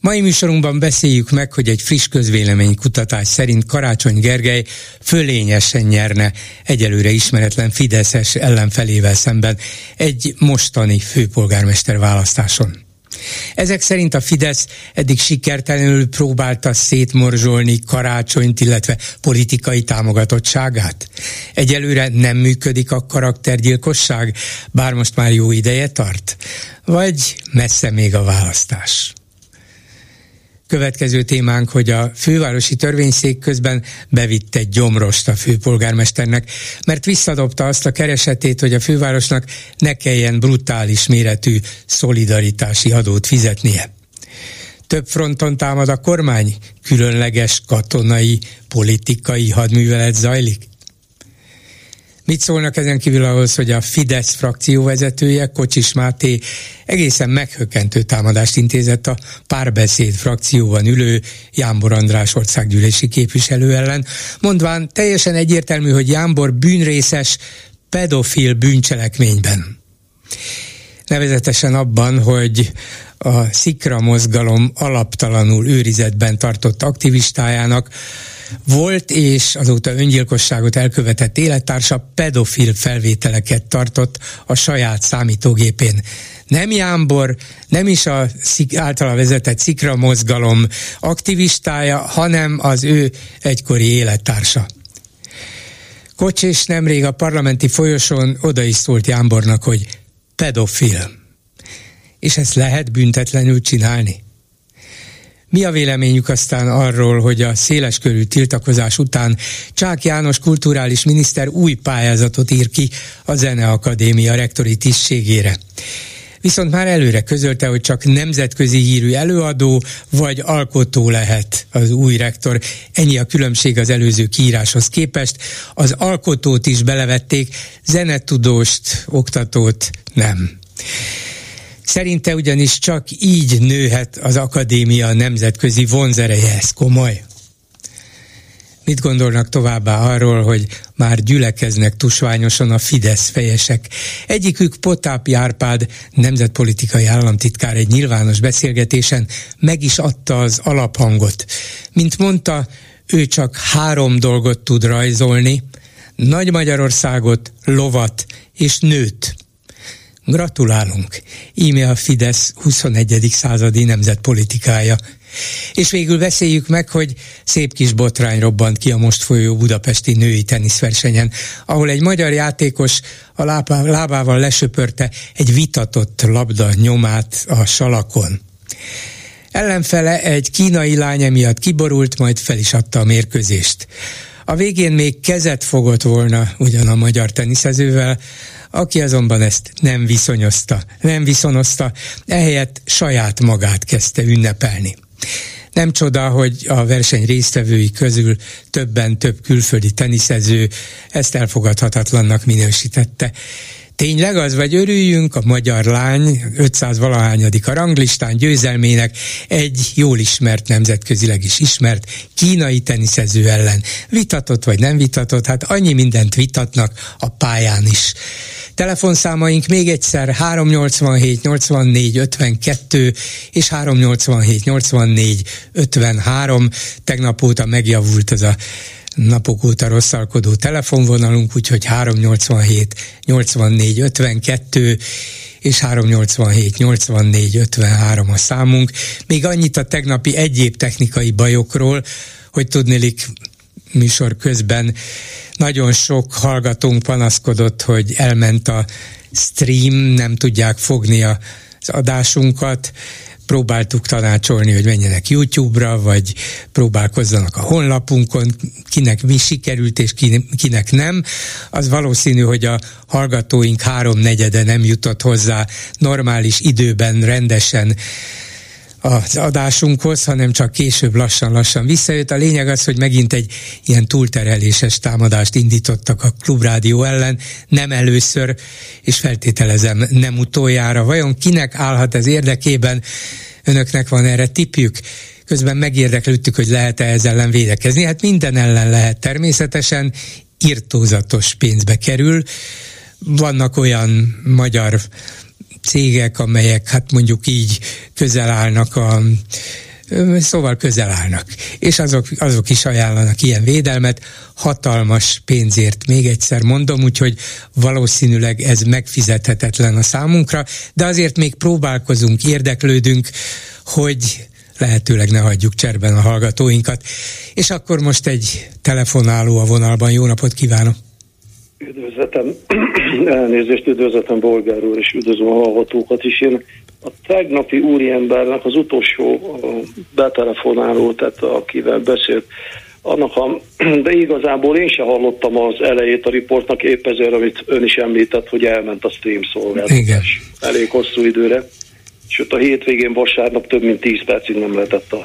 Mai műsorunkban beszéljük meg, hogy egy friss közvéleménykutatás szerint Karácsony Gergely fölényesen nyerne egyelőre ismeretlen Fideszes ellenfelével szemben egy mostani főpolgármester választáson. Ezek szerint a Fidesz eddig sikertelenül próbálta szétmorzsolni karácsonyt, illetve politikai támogatottságát. Egyelőre nem működik a karaktergyilkosság, bár most már jó ideje tart. Vagy messze még a választás. Következő témánk, hogy a fővárosi törvényszék közben bevitt egy gyomrost a főpolgármesternek, mert visszadobta azt a keresetét, hogy a fővárosnak ne kelljen brutális méretű szolidaritási adót fizetnie. Több fronton támad a kormány, különleges katonai, politikai hadművelet zajlik. Mit szólnak ezen kívül ahhoz, hogy a Fidesz frakció vezetője, Kocsis Máté egészen meghökkentő támadást intézett a párbeszéd frakcióban ülő Jámbor András országgyűlési képviselő ellen, mondván teljesen egyértelmű, hogy Jámbor bűnrészes pedofil bűncselekményben. Nevezetesen abban, hogy a Szikra mozgalom alaptalanul őrizetben tartott aktivistájának volt és azóta öngyilkosságot elkövetett élettársa pedofil felvételeket tartott a saját számítógépén. Nem Jámbor, nem is a általa vezetett Szikra mozgalom aktivistája, hanem az ő egykori élettársa. Kocsés nemrég a parlamenti folyosón oda is szólt Jámbornak, hogy pedofil. És ezt lehet büntetlenül csinálni? Mi a véleményük aztán arról, hogy a széleskörű tiltakozás után Csák János kulturális miniszter új pályázatot ír ki a Zeneakadémia rektori tisztségére? viszont már előre közölte, hogy csak nemzetközi hírű előadó vagy alkotó lehet az új rektor. Ennyi a különbség az előző kiíráshoz képest. Az alkotót is belevették, zenetudóst, oktatót nem. Szerinte ugyanis csak így nőhet az akadémia nemzetközi vonzereje, ez komoly. Mit gondolnak továbbá arról, hogy már gyülekeznek tusványosan a Fidesz fejesek? Egyikük Potápi Árpád, nemzetpolitikai államtitkár egy nyilvános beszélgetésen meg is adta az alaphangot. Mint mondta, ő csak három dolgot tud rajzolni, Nagy Magyarországot, lovat és nőt. Gratulálunk! Íme a Fidesz 21. századi nemzetpolitikája. És végül beszéljük meg, hogy szép kis botrány robbant ki a most folyó budapesti női teniszversenyen, ahol egy magyar játékos a lábával lesöpörte egy vitatott labda nyomát a salakon. Ellenfele egy kínai lány miatt kiborult, majd fel is adta a mérkőzést. A végén még kezet fogott volna ugyan a magyar teniszezővel, aki azonban ezt nem viszonyozta, nem viszonozta, ehelyett saját magát kezdte ünnepelni. Nem csoda, hogy a verseny résztvevői közül többen több külföldi teniszező ezt elfogadhatatlannak minősítette. Tényleg az, vagy örüljünk a magyar lány 500 valahányadik a ranglistán győzelmének egy jól ismert, nemzetközileg is ismert kínai teniszező ellen. Vitatott vagy nem vitatott, hát annyi mindent vitatnak a pályán is. Telefonszámaink még egyszer 387 84 52 és 387 84 53. Tegnap óta megjavult ez a napok óta rosszalkodó telefonvonalunk, úgyhogy 387 84 52 és 387 84 53 a számunk. Még annyit a tegnapi egyéb technikai bajokról, hogy tudnélik műsor közben nagyon sok hallgatónk panaszkodott, hogy elment a stream, nem tudják fogni az adásunkat, próbáltuk tanácsolni, hogy menjenek YouTube-ra, vagy próbálkozzanak a honlapunkon, kinek mi sikerült, és kinek nem. Az valószínű, hogy a hallgatóink háromnegyede nem jutott hozzá normális időben, rendesen az adásunkhoz, hanem csak később lassan-lassan visszajött. A lényeg az, hogy megint egy ilyen túltereléses támadást indítottak a Klubrádió ellen, nem először, és feltételezem nem utoljára. Vajon kinek állhat ez érdekében? Önöknek van erre tipjük? Közben megérdeklődtük, hogy lehet-e ezzel ellen védekezni. Hát minden ellen lehet természetesen, irtózatos pénzbe kerül. Vannak olyan magyar cégek, amelyek hát mondjuk így közel állnak a szóval közel állnak. És azok, azok is ajánlanak ilyen védelmet, hatalmas pénzért, még egyszer mondom, úgyhogy valószínűleg ez megfizethetetlen a számunkra, de azért még próbálkozunk, érdeklődünk, hogy lehetőleg ne hagyjuk cserben a hallgatóinkat. És akkor most egy telefonáló a vonalban. Jó napot kívánok! Üdvözletem, elnézést, üdvözletem Bolgár úr, és üdvözlöm a hallgatókat is. Én a tegnapi úriembernek az utolsó betelefonáló, tehát akivel beszélt, annak a, de igazából én sem hallottam az elejét a riportnak, épp ezért, amit ön is említett, hogy elment a stream szolgáltatás. Elég hosszú időre. Sőt, a hétvégén vasárnap több mint 10 percig nem lehetett a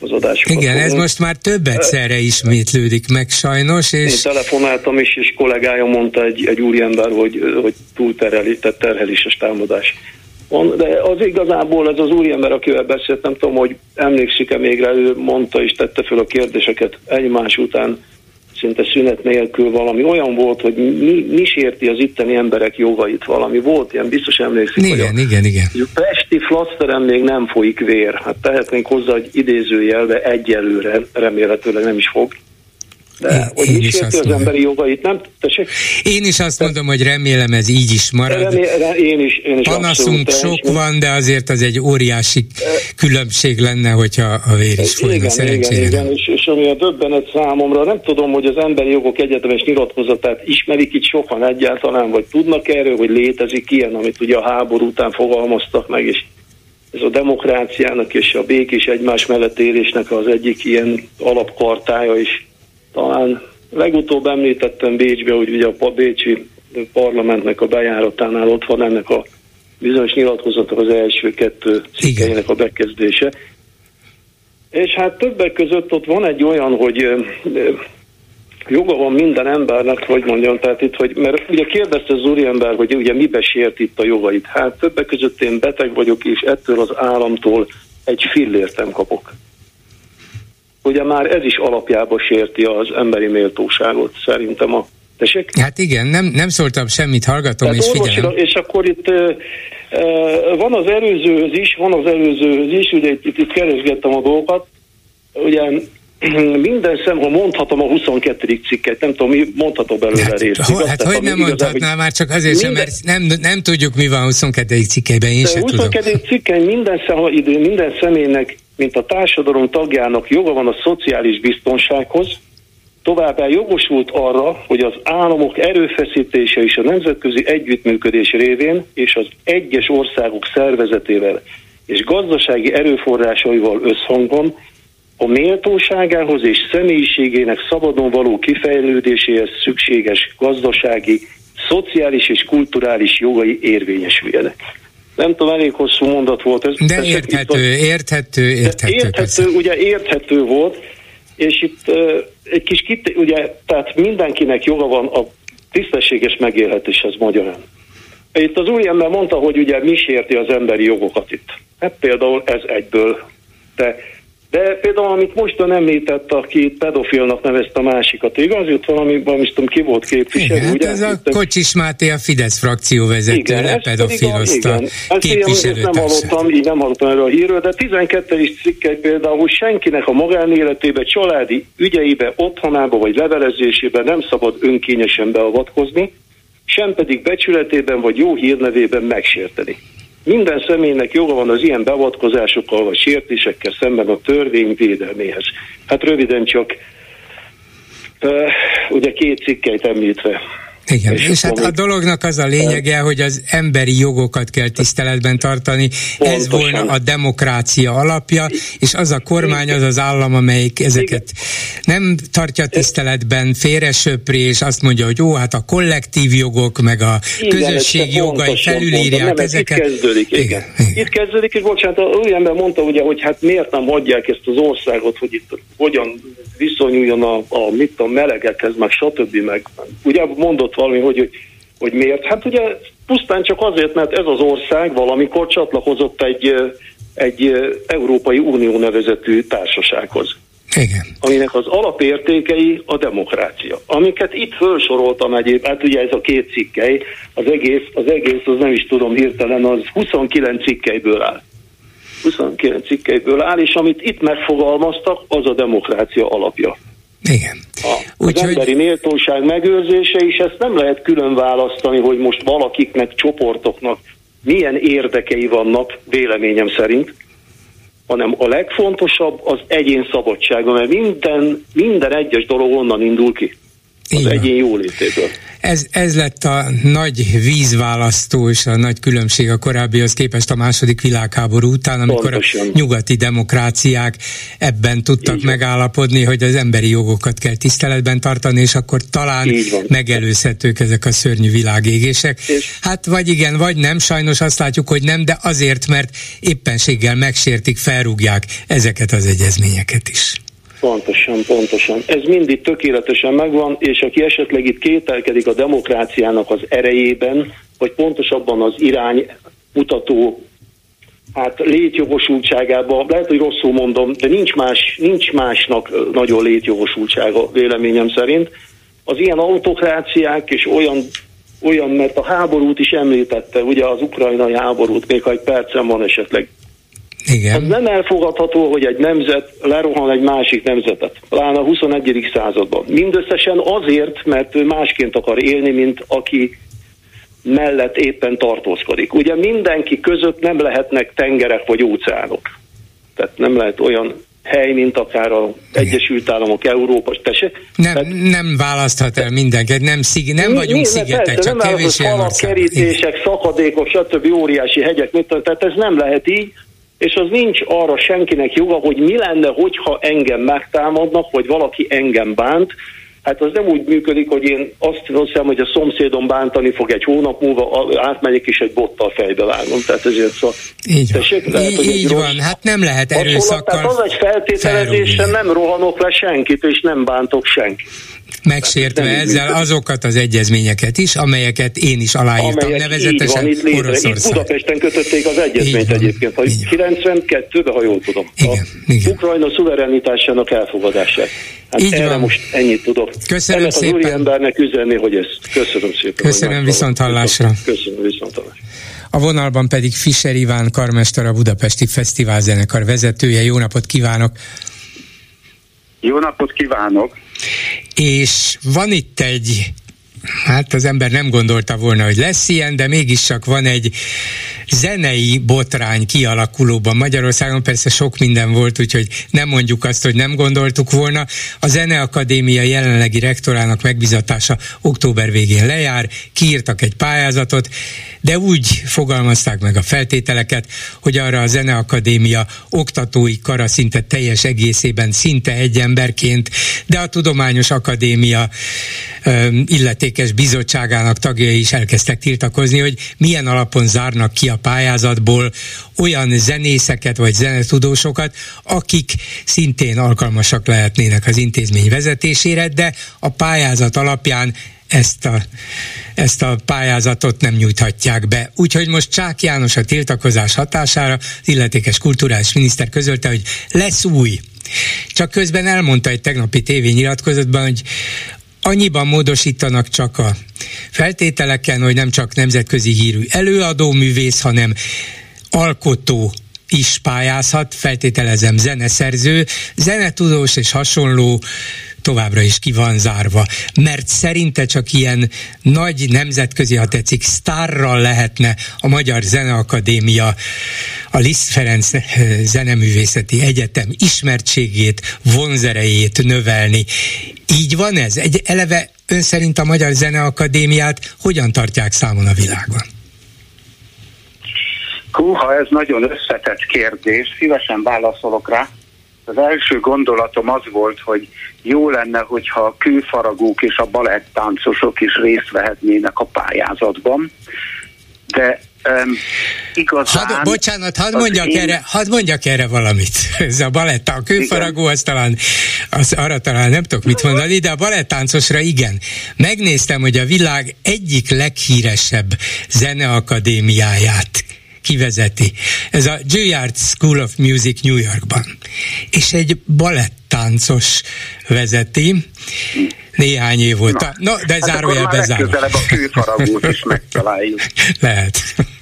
az adásokat. Igen, ez most már több egyszerre ismétlődik meg sajnos. És... Én telefonáltam is, és kollégája mondta egy, egy úriember, hogy, hogy túlterheli, tehát terheléses támadás. De az igazából ez az úriember, akivel beszéltem, nem tudom, hogy emlékszik-e még rá, ő mondta és tette fel a kérdéseket egymás után, szinte szünet nélkül valami olyan volt, hogy mi, mi sérti az itteni emberek jogait valami. Volt ilyen, biztos emlékszik. Igen, hogy a, igen, igen. A Pesti flaszteren még nem folyik vér. Hát tehetnénk hozzá egy idézőjelve egyelőre, remélhetőleg nem is fog de hogy én is az mondom. emberi jogait, nem? Tessék? Én is azt mondom, hogy remélem ez így is marad. Remélem, én is, én is Panaszunk sok van, de azért az egy óriási különbség lenne, hogyha a vér is folyna igen, szerencsére. Igen, igen, és, és ami a döbbenet számomra, nem tudom, hogy az emberi jogok egyetemes nyilatkozatát ismerik itt sokan egyáltalán, vagy tudnak erről, hogy létezik ilyen, amit ugye a háború után fogalmaztak meg, és ez a demokráciának és a békés egymás mellett élésnek az egyik ilyen alapkartája is talán legutóbb említettem Bécsbe, hogy ugye a Bécsi parlamentnek a bejáratánál ott van ennek a bizonyos nyilatkozatok az első kettő cikkeinek a bekezdése. És hát többek között ott van egy olyan, hogy joga van minden embernek, hogy mondjam, tehát itt, hogy, mert ugye kérdezte az úriember, hogy ugye mibe sért itt a jogait. Hát többek között én beteg vagyok, és ettől az államtól egy fillért nem kapok ugye már ez is alapjába sérti az emberi méltóságot, szerintem a Tessék? Hát igen, nem, nem szóltam semmit, hallgatom Tehát és figyelem. És akkor itt uh, van az előzőhöz is, van az előzőhöz is, ugye itt, itt keresgettem a dolgokat, ugye minden szem, ha mondhatom a 22. cikket, nem tudom, mi mondhatom belőle hát, részt. Ho, hát hogy nem mondhatnál, már csak azért minden, sem, mert nem, nem tudjuk, mi van a 22. cikkeiben, én sem 22. tudom. cikkely minden, szem, minden személynek mint a társadalom tagjának joga van a szociális biztonsághoz, továbbá jogosult arra, hogy az államok erőfeszítése és a nemzetközi együttműködés révén és az egyes országok szervezetével és gazdasági erőforrásaival összhangban a méltóságához és személyiségének szabadon való kifejlődéséhez szükséges gazdasági, szociális és kulturális jogai érvényesüljenek nem tudom, elég hosszú mondat volt ez. De érthető, érthető, érthető. Érthető, ugye érthető volt, és itt uh, egy kis kit, ugye, tehát mindenkinek joga van a tisztességes megélhetéshez magyarán. Itt az úriember mondta, hogy ugye mi sérti az emberi jogokat itt. Hát például ez egyből. De de például, amit most ön említett, aki pedofilnak nevezte a másikat, igaz? Jut valami, valami tudom, ki volt képviselő, igen, ugye? ez a Kocsis Máté, a Fidesz frakció vezető, lepedofilozta képviselőtársát. Nem hallottam, így nem hallottam erről a hírről, de 12. cikkely például, senkinek a magánéletébe, családi ügyeibe, otthonába vagy levelezésébe nem szabad önkényesen beavatkozni, sem pedig becsületében vagy jó hírnevében megsérteni. Minden személynek joga van az ilyen beavatkozásokkal vagy sértésekkel szemben a törvény védelméhez. Hát röviden csak ugye két cikkeit említve. Igen, és, és hát a dolognak az a lényege, hogy az emberi jogokat kell tiszteletben tartani, Pontosan. ez volna a demokrácia alapja, és az a kormány, az az állam, amelyik ezeket nem tartja tiszteletben, félresöpri, és azt mondja, hogy jó, hát a kollektív jogok, meg a közösség jogai felülírják mondom, ezeket. Itt kezdődik, igen. igen. igen. Itt kezdődik, és bocsánat, új ember mondta ugye, hogy hát miért nem hagyják ezt az országot, hogy itt hogyan viszonyuljon a, a mit a melegekhez, meg stb. meg ugye mondott valami, hogy, hogy, hogy miért. Hát ugye pusztán csak azért, mert ez az ország valamikor csatlakozott egy, egy Európai Unió nevezetű társasághoz. Igen. Aminek az alapértékei a demokrácia. Amiket itt felsoroltam egyéb, hát ugye ez a két cikkely, az egész, az egész, az nem is tudom hirtelen, az 29 cikkelyből áll. 29 cikkelyből áll, és amit itt megfogalmaztak, az a demokrácia alapja. Igen. A, az Úgy, emberi hogy... méltóság megőrzése, és ezt nem lehet külön választani, hogy most valakiknek, csoportoknak milyen érdekei vannak, véleményem szerint, hanem a legfontosabb az egyén szabadsága, mert minden, minden egyes dolog onnan indul ki. Az Igen. egyén jólétéből. Ez, ez lett a nagy vízválasztó és a nagy különbség a korábbihoz képest a második világháború után, amikor Pontosan. a nyugati demokráciák ebben tudtak Így megállapodni, hogy az emberi jogokat kell tiszteletben tartani, és akkor talán megelőzhetők ezek a szörnyű világégések. És hát vagy igen, vagy nem, sajnos azt látjuk, hogy nem, de azért, mert éppenséggel megsértik, felrúgják ezeket az egyezményeket is. Pontosan, pontosan. Ez mindig tökéletesen megvan, és aki esetleg itt kételkedik a demokráciának az erejében, vagy pontosabban az irány mutató hát létjogosultságában, lehet, hogy rosszul mondom, de nincs, más, nincs másnak nagyon létjogosultsága véleményem szerint. Az ilyen autokráciák és olyan, olyan, mert a háborút is említette, ugye az ukrajnai háborút, még ha egy percen van esetleg igen. Az nem elfogadható, hogy egy nemzet lerohan egy másik nemzetet, talán a 21. században. Mindösszesen azért, mert ő másként akar élni, mint aki mellett éppen tartózkodik. Ugye mindenki között nem lehetnek tengerek vagy óceánok. Tehát nem lehet olyan hely, mint akár az Egyesült Államok, Európa, tessék. Nem, Tehát, nem választhat el mindenkit, nem, szig, nem mi, vagyunk mi, szigetek, persze, csak nem kevés falak, kerítések, szakadékok, stb. óriási hegyek, mit, tehát ez nem lehet így, és az nincs arra senkinek joga, hogy mi lenne, hogyha engem megtámadnak, vagy valaki engem bánt, Hát az nem úgy működik, hogy én azt hiszem, hogy a szomszédom bántani fog egy hónap múlva, átmegyek és egy bottal fejbe vágom. Tehát ezért szó. Így van, Tessék, lehet, így, így van. hát nem lehet erőszakkal Tehát az egy feltételezéssel nem rohanok le senkit, és nem bántok senkit megsértve ezzel azokat az egyezményeket is, amelyeket én is aláírtam, Amelyek nevezetesen így van, itt Oroszország. Itt Budapesten kötötték az egyezményt egyébként, ha 92-ben, ha jól tudom. Igen, a igen. Ukrajna szuverenitásának elfogadását. Hát így erre van. most ennyit tudok. Köszönöm Ennek szépen. az úriembernek üzenni, hogy ez. Köszönöm szépen. Köszönöm viszont hallásra. Köszönöm viszont hallásra. A vonalban pedig Fischer Iván karmester, a Budapesti Fesztiválzenekar vezetője. Jó napot kívánok! Jó napot kívánok! És van itt egy hát az ember nem gondolta volna, hogy lesz ilyen, de mégis csak van egy zenei botrány kialakulóban Magyarországon. Persze sok minden volt, úgyhogy nem mondjuk azt, hogy nem gondoltuk volna. A Zeneakadémia jelenlegi rektorának megbizatása október végén lejár, kiírtak egy pályázatot, de úgy fogalmazták meg a feltételeket, hogy arra a Zeneakadémia oktatói kara szinte teljes egészében, szinte egy emberként, de a Tudományos Akadémia illetékes bizottságának tagjai is elkezdtek tiltakozni, hogy milyen alapon zárnak ki a pályázatból olyan zenészeket vagy zenetudósokat, akik szintén alkalmasak lehetnének az intézmény vezetésére, de a pályázat alapján ezt a, ezt a pályázatot nem nyújthatják be. Úgyhogy most Csák János a tiltakozás hatására az illetékes kulturális miniszter közölte, hogy lesz új. Csak közben elmondta egy tegnapi tévényiratkozatban, hogy annyiban módosítanak csak a feltételeken, hogy nem csak nemzetközi hírű előadó művész, hanem alkotó is pályázhat, feltételezem zeneszerző, zenetudós és hasonló továbbra is ki van zárva, mert szerinte csak ilyen nagy nemzetközi, ha tetszik, sztárral lehetne a Magyar Zeneakadémia, a Liszt Ferenc Zeneművészeti Egyetem ismertségét, vonzerejét növelni. Így van ez? Egy eleve ön szerint a Magyar Zeneakadémiát hogyan tartják számon a világon? Húha, ez nagyon összetett kérdés, szívesen válaszolok rá. Az első gondolatom az volt, hogy jó lenne, hogyha a kőfaragók és a balettáncosok is részt vehetnének a pályázatban, de um, igazán... Had, bocsánat, hadd mondjak, én... erre, hadd mondjak erre valamit. Ez a baletta, a kőfaragó, az talán, az, arra talán nem tudok mit mondani, de a balettáncosra igen. Megnéztem, hogy a világ egyik leghíresebb zeneakadémiáját kivezeti. Ez a Juilliard School of Music New Yorkban. És egy balettáncos vezeti. Néhány év volt. Na, no, de hát zárójelbe zárva. a kőfaragót is megtaláljuk. Lehet.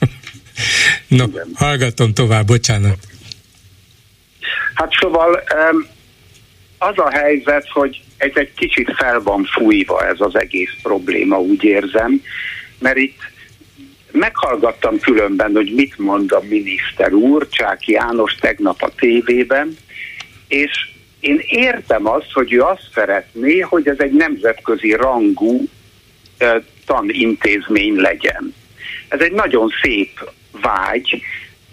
No, Igen. hallgatom tovább, bocsánat. Hát szóval az a helyzet, hogy ez egy kicsit fel van fújva ez az egész probléma, úgy érzem, mert itt meghallgattam különben, hogy mit mond a miniszter úr, Csáki János tegnap a tévében, és én értem azt, hogy ő azt szeretné, hogy ez egy nemzetközi rangú tanintézmény legyen. Ez egy nagyon szép vágy,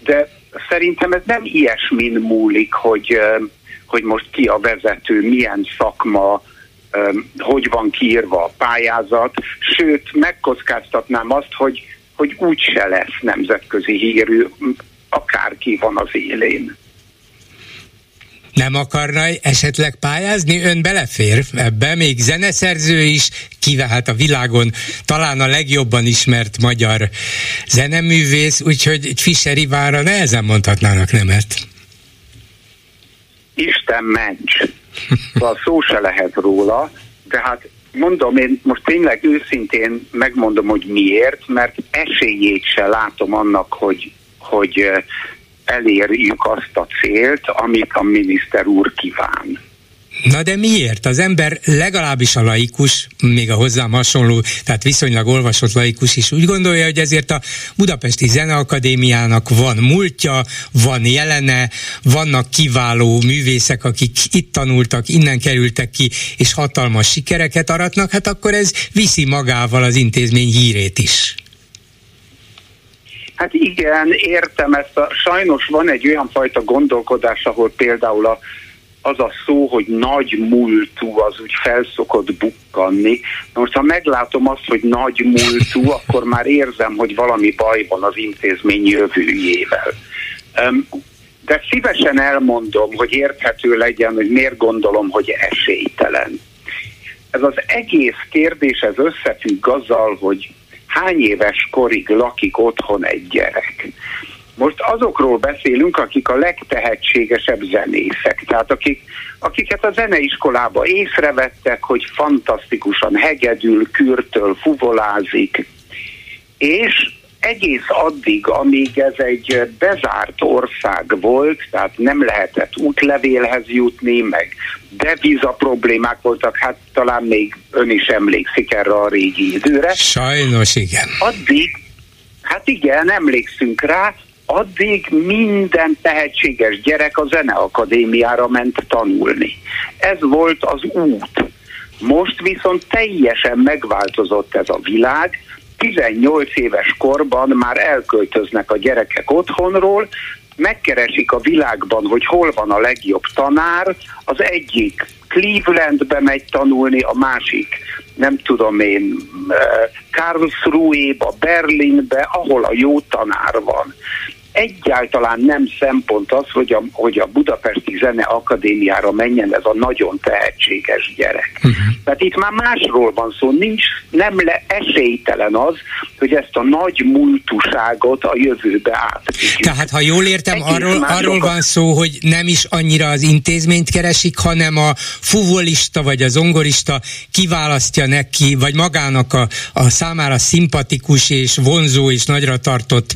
de szerintem ez nem ilyesmin múlik, hogy, hogy most ki a vezető, milyen szakma, hogy van kiírva a pályázat, sőt, megkockáztatnám azt, hogy hogy úgyse lesz nemzetközi hírű, akárki van az élén. Nem akarna esetleg pályázni? Ön belefér ebbe, még zeneszerző is, kivált a világon talán a legjobban ismert magyar zeneművész, úgyhogy egy Fischer Ivánra nehezen mondhatnának nemet. Isten ments! Szóval szó se lehet róla, de hát mondom, én most tényleg őszintén megmondom, hogy miért, mert esélyét se látom annak, hogy, hogy elérjük azt a célt, amit a miniszter úr kíván. Na de miért? Az ember legalábbis a laikus, még a hozzám hasonló, tehát viszonylag olvasott laikus is úgy gondolja, hogy ezért a Budapesti Zeneakadémiának van múltja, van jelene, vannak kiváló művészek, akik itt tanultak, innen kerültek ki, és hatalmas sikereket aratnak, hát akkor ez viszi magával az intézmény hírét is. Hát igen, értem ezt. A, sajnos van egy olyan fajta gondolkodás, ahol például a az a szó, hogy nagy múltú, az úgy felszokott bukkanni. Most ha meglátom azt, hogy nagy múltú, akkor már érzem, hogy valami baj van az intézmény jövőjével. De szívesen elmondom, hogy érthető legyen, hogy miért gondolom, hogy esélytelen. Ez az egész kérdés, ez összefügg azzal, hogy hány éves korig lakik otthon egy gyerek. Most azokról beszélünk, akik a legtehetségesebb zenészek, tehát akik, akiket a zeneiskolába észrevettek, hogy fantasztikusan hegedül, kürtöl, fuvolázik, és egész addig, amíg ez egy bezárt ország volt, tehát nem lehetett útlevélhez jutni, meg deviza problémák voltak, hát talán még ön is emlékszik erre a régi időre. Sajnos igen. Addig, hát igen, emlékszünk rá, addig minden tehetséges gyerek a zeneakadémiára ment tanulni. Ez volt az út. Most viszont teljesen megváltozott ez a világ, 18 éves korban már elköltöznek a gyerekek otthonról, megkeresik a világban, hogy hol van a legjobb tanár, az egyik Clevelandbe megy tanulni, a másik nem tudom én, eh, Karlsruhe-ba, Berlinbe, ahol a jó tanár van egyáltalán nem szempont az, hogy a, hogy a Budapesti Zene Akadémiára menjen ez a nagyon tehetséges gyerek. Uh-huh. Tehát itt már másról van szó, nincs, nem le esélytelen az, hogy ezt a nagy múltuságot a jövőbe át. Tehát ha jól értem, arról, arról van szó, hogy nem is annyira az intézményt keresik, hanem a fuvolista vagy a zongorista kiválasztja neki, vagy magának a, a számára szimpatikus és vonzó és nagyra tartott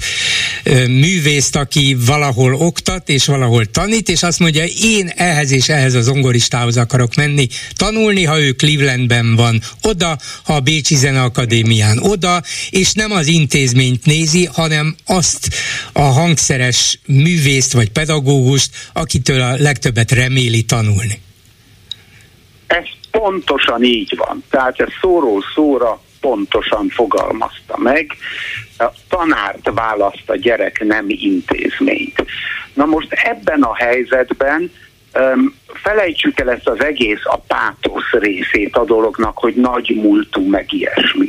művé művészt, aki valahol oktat és valahol tanít, és azt mondja, én ehhez és ehhez az zongoristához akarok menni, tanulni, ha ő Clevelandben van, oda, ha a Bécsi Zeneakadémián oda, és nem az intézményt nézi, hanem azt a hangszeres művészt vagy pedagógust, akitől a legtöbbet reméli tanulni. Ezt pontosan így van. Tehát ez szóról szóra pontosan fogalmazta meg. A tanárt választ a gyerek, nem intézményt. Na most ebben a helyzetben um, felejtsük el ezt az egész a pátosz részét a dolognak, hogy nagy múltú meg ilyesmi.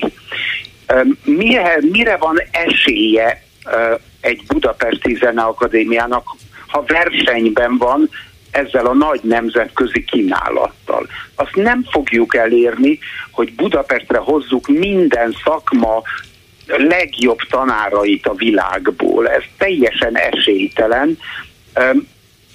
Um, mire, mire van esélye uh, egy Budapesti Zeneakadémiának, ha versenyben van ezzel a nagy nemzetközi kínálattal. Azt nem fogjuk elérni, hogy Budapestre hozzuk minden szakma legjobb tanárait a világból. Ez teljesen esélytelen.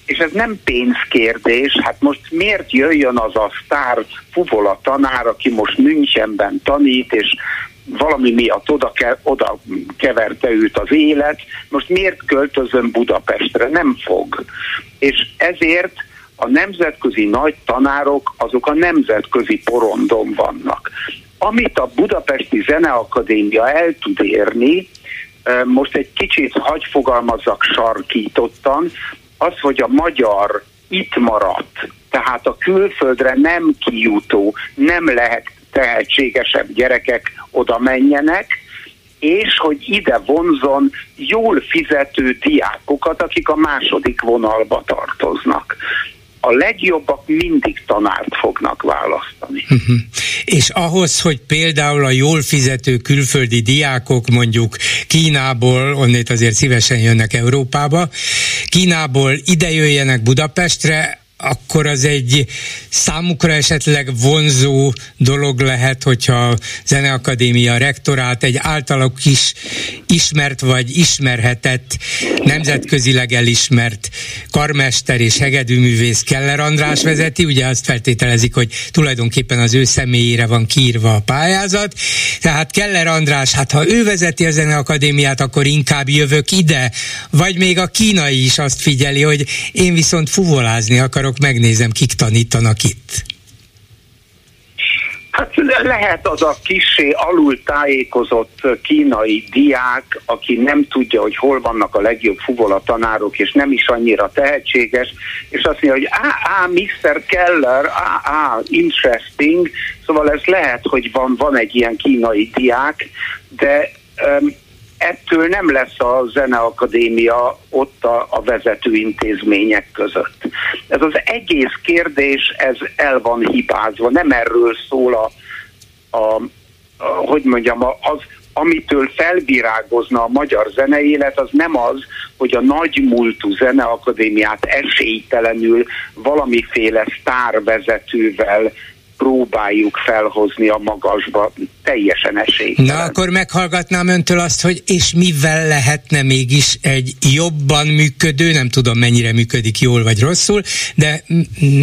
És ez nem pénzkérdés, hát most miért jöjjön az a sztár fuvola tanár, aki most Münchenben tanít, és valami miatt oda, ke, oda keverte őt az élet, most miért költözön Budapestre? Nem fog. És ezért a nemzetközi nagy tanárok azok a nemzetközi porondon vannak. Amit a Budapesti Zeneakadémia el tud érni, most egy kicsit hagy fogalmazzak sarkítottan, az, hogy a magyar itt maradt, tehát a külföldre nem kijutó, nem lehet tehetségesebb gyerekek oda menjenek, és hogy ide vonzon jól fizető diákokat, akik a második vonalba tartoznak a legjobbak mindig tanárt fognak választani. Uh-huh. És ahhoz, hogy például a jól fizető külföldi diákok mondjuk Kínából, onnét azért szívesen jönnek Európába, Kínából ide jöjjenek Budapestre, akkor az egy számukra esetleg vonzó dolog lehet, hogyha a Zeneakadémia rektorát egy általuk is ismert vagy ismerhetett, nemzetközileg elismert karmester és hegedűművész Keller András vezeti, ugye azt feltételezik, hogy tulajdonképpen az ő személyére van kiírva a pályázat, tehát Keller András, hát ha ő vezeti a Zeneakadémiát, akkor inkább jövök ide, vagy még a kínai is azt figyeli, hogy én viszont fuvolázni akarok, akarok, megnézem, kik tanítanak itt. Hát lehet az a kisé alul tájékozott kínai diák, aki nem tudja, hogy hol vannak a legjobb fuvola tanárok, és nem is annyira tehetséges, és azt mondja, hogy á, á, Mr. Keller, á, á, interesting, szóval ez lehet, hogy van, van egy ilyen kínai diák, de um, ettől nem lesz a zeneakadémia ott a, a vezető intézmények között. Ez az egész kérdés, ez el van hibázva, nem erről szól a, a, a hogy mondjam, az, amitől felvirágozna a magyar zeneélet, az nem az, hogy a nagy múltú zeneakadémiát esélytelenül valamiféle sztárvezetővel próbáljuk felhozni a magasba, teljesen esélytelen. Na akkor meghallgatnám öntől azt, hogy és mivel lehetne mégis egy jobban működő, nem tudom mennyire működik jól vagy rosszul, de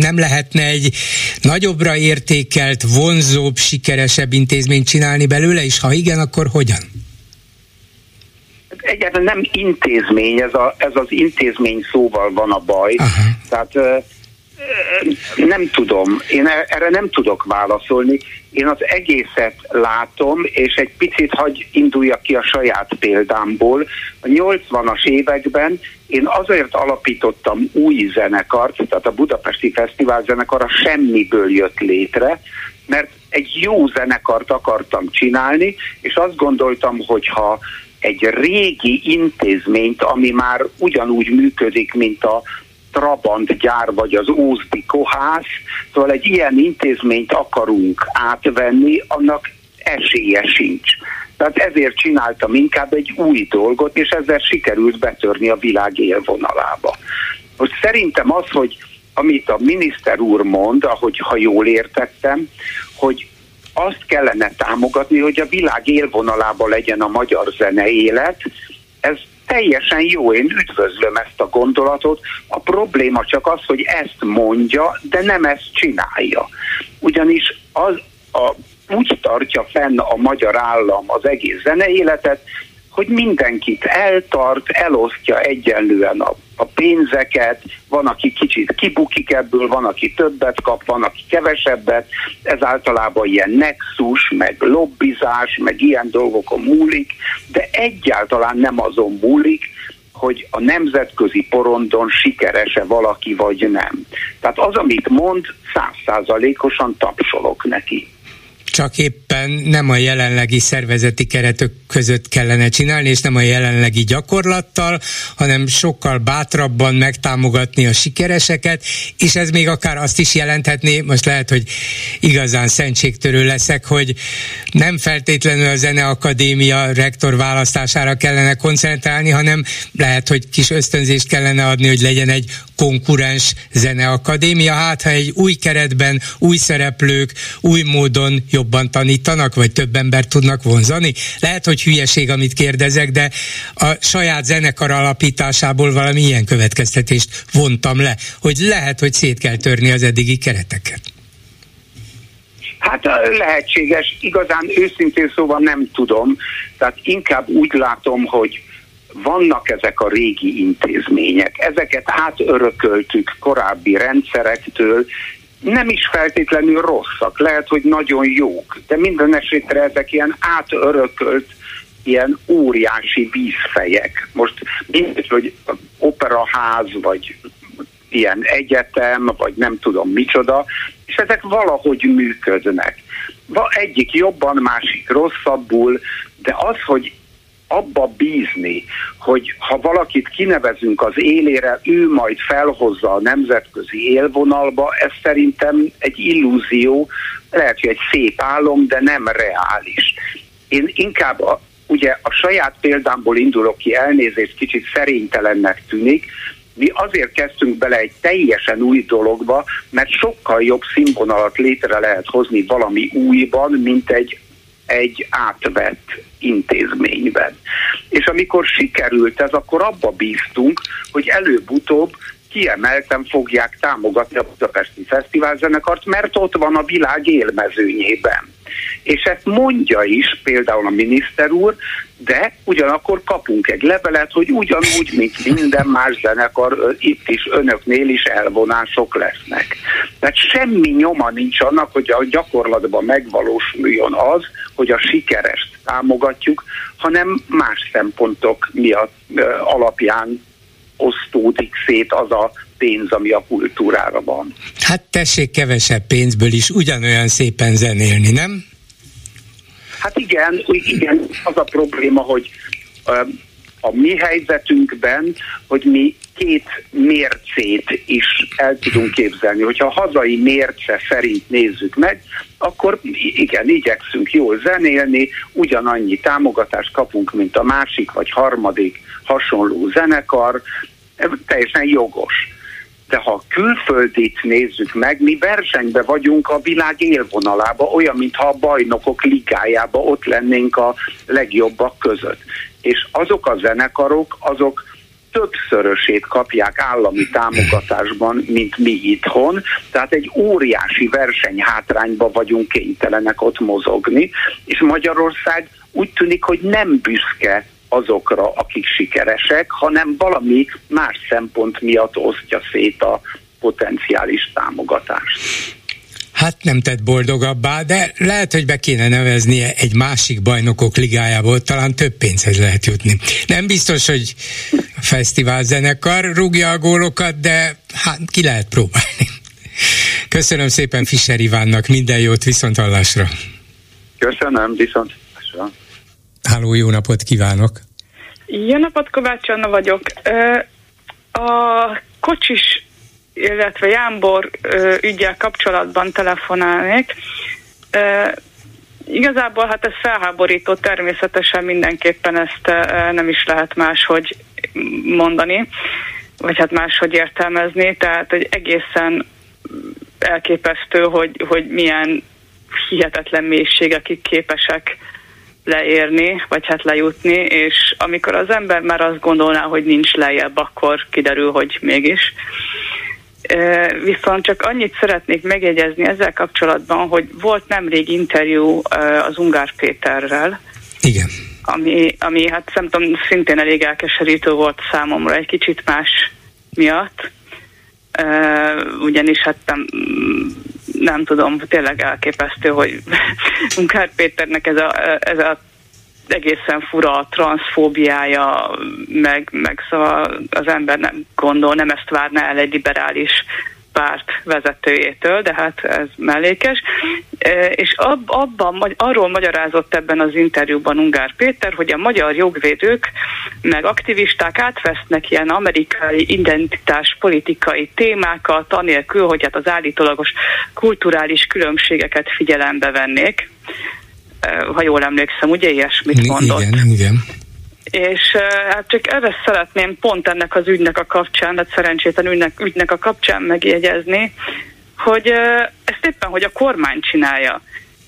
nem lehetne egy nagyobbra értékelt, vonzóbb, sikeresebb intézményt csinálni belőle, és ha igen, akkor hogyan? Egyáltalán nem intézmény, ez, a, ez az intézmény szóval van a baj. Aha. Tehát nem tudom, én e- erre nem tudok válaszolni. Én az egészet látom, és egy picit hagy induljak ki a saját példámból. A 80-as években én azért alapítottam új zenekart, tehát a Budapesti Fesztivál zenekara semmiből jött létre, mert egy jó zenekart akartam csinálni, és azt gondoltam, hogy ha egy régi intézményt, ami már ugyanúgy működik, mint a Trabant gyár vagy az Ózdi Kohász, szóval egy ilyen intézményt akarunk átvenni, annak esélye sincs. Tehát ezért csináltam inkább egy új dolgot, és ezzel sikerült betörni a világ élvonalába. Most szerintem az, hogy amit a miniszter úr mond, ahogy ha jól értettem, hogy azt kellene támogatni, hogy a világ élvonalába legyen a magyar zene élet, ez teljesen jó, én üdvözlöm ezt a gondolatot. A probléma csak az, hogy ezt mondja, de nem ezt csinálja. Ugyanis az a, úgy tartja fenn a magyar állam az egész zeneéletet, hogy mindenkit eltart, elosztja egyenlően a, a pénzeket, van, aki kicsit kibukik ebből, van, aki többet kap, van, aki kevesebbet, ez általában ilyen nexus, meg lobbizás, meg ilyen dolgokon múlik, de egyáltalán nem azon múlik, hogy a nemzetközi porondon sikeres-e valaki vagy nem. Tehát az, amit mond, százszázalékosan tapsolok neki csak éppen nem a jelenlegi szervezeti keretök között kellene csinálni, és nem a jelenlegi gyakorlattal, hanem sokkal bátrabban megtámogatni a sikereseket, és ez még akár azt is jelenthetné, most lehet, hogy igazán szentségtörő leszek, hogy nem feltétlenül a Zeneakadémia rektor választására kellene koncentrálni, hanem lehet, hogy kis ösztönzést kellene adni, hogy legyen egy konkurens zeneakadémia, hát ha egy új keretben, új szereplők, új módon jobban tanítanak, vagy több embert tudnak vonzani. Lehet, hogy hülyeség, amit kérdezek, de a saját zenekar alapításából valami ilyen következtetést vontam le, hogy lehet, hogy szét kell törni az eddigi kereteket. Hát lehetséges, igazán őszintén szóval nem tudom, tehát inkább úgy látom, hogy vannak ezek a régi intézmények, ezeket átörököltük korábbi rendszerektől, nem is feltétlenül rosszak, lehet, hogy nagyon jók, de minden esetre ezek ilyen átörökölt, ilyen óriási vízfejek. Most mindegy, hogy operaház, vagy ilyen egyetem, vagy nem tudom micsoda, és ezek valahogy működnek. Egyik jobban, másik rosszabbul, de az, hogy abba bízni, hogy ha valakit kinevezünk az élére, ő majd felhozza a nemzetközi élvonalba, ez szerintem egy illúzió, lehet, hogy egy szép álom, de nem reális. Én inkább a, ugye a saját példámból indulok ki, elnézést kicsit szerénytelennek tűnik, mi azért kezdtünk bele egy teljesen új dologba, mert sokkal jobb színvonalat létre lehet hozni valami újban, mint egy egy átvett intézményben. És amikor sikerült ez, akkor abba bíztunk, hogy előbb-utóbb kiemelten fogják támogatni a Budapesti Fesztivál zenekart, mert ott van a világ élmezőnyében. És ezt mondja is például a miniszter úr, de ugyanakkor kapunk egy levelet, hogy ugyanúgy, mint minden más zenekar, itt is önöknél is elvonások lesznek. Tehát semmi nyoma nincs annak, hogy a gyakorlatban megvalósuljon az, hogy a sikerest támogatjuk, hanem más szempontok miatt alapján osztódik szét az a pénz, ami a kultúrára van. Hát tessék kevesebb pénzből is ugyanolyan szépen zenélni, nem? Hát igen, igen, az a probléma, hogy a mi helyzetünkben, hogy mi két mércét is el tudunk képzelni. Hogyha a hazai mérce szerint nézzük meg, akkor igen, igyekszünk jól zenélni, ugyanannyi támogatást kapunk, mint a másik vagy harmadik hasonló zenekar, teljesen jogos. De ha külföldit nézzük meg, mi versenybe vagyunk a világ élvonalába, olyan, mintha a bajnokok ligájába ott lennénk a legjobbak között. És azok a zenekarok, azok többszörösét kapják állami támogatásban, mint mi itthon, tehát egy óriási versenyhátrányba vagyunk kénytelenek ott mozogni, és Magyarország úgy tűnik, hogy nem büszke azokra, akik sikeresek, hanem valami más szempont miatt osztja szét a potenciális támogatást. Hát nem tett boldogabbá, de lehet, hogy be kéne neveznie egy másik bajnokok ligájából, talán több pénzhez lehet jutni. Nem biztos, hogy a fesztivál zenekar rúgja a gólokat, de hát ki lehet próbálni. Köszönöm szépen Fischer Ivánnak, minden jót, viszont hallásra. Köszönöm, viszont. Háló, jó napot kívánok! Jó napot, Kovács Anna vagyok. A kocsis, illetve Jámbor ügyel kapcsolatban telefonálnék. Igazából hát ez felháborító, természetesen mindenképpen ezt nem is lehet máshogy mondani, vagy hát máshogy értelmezni, tehát hogy egészen elképesztő, hogy, hogy milyen hihetetlen mélységekig képesek leérni, vagy hát lejutni, és amikor az ember már azt gondolná, hogy nincs lejjebb, akkor kiderül, hogy mégis. Viszont csak annyit szeretnék megjegyezni ezzel kapcsolatban, hogy volt nemrég interjú az Ungár Péterrel. Igen. Ami, ami hát szerintem szintén elég elkeserítő volt számomra, egy kicsit más miatt. Ugyanis hát nem, nem tudom, tényleg elképesztő, hogy Munkár Péternek ez a, ez a egészen fura transzfóbiája, meg, meg szóval az ember nem gondol, nem ezt várná el egy liberális párt vezetőjétől, de hát ez mellékes. E, és ab, abban, arról magyarázott ebben az interjúban Ungár Péter, hogy a magyar jogvédők meg aktivisták átvesznek ilyen amerikai identitás politikai témákat, anélkül, hogy hát az állítólagos kulturális különbségeket figyelembe vennék e, ha jól emlékszem, ugye ilyesmit mondott. Igen, igen. És hát csak erre szeretném pont ennek az ügynek a kapcsán, tehát szerencsétlen ügynek, ügynek a kapcsán megjegyezni, hogy ezt éppen, hogy a kormány csinálja.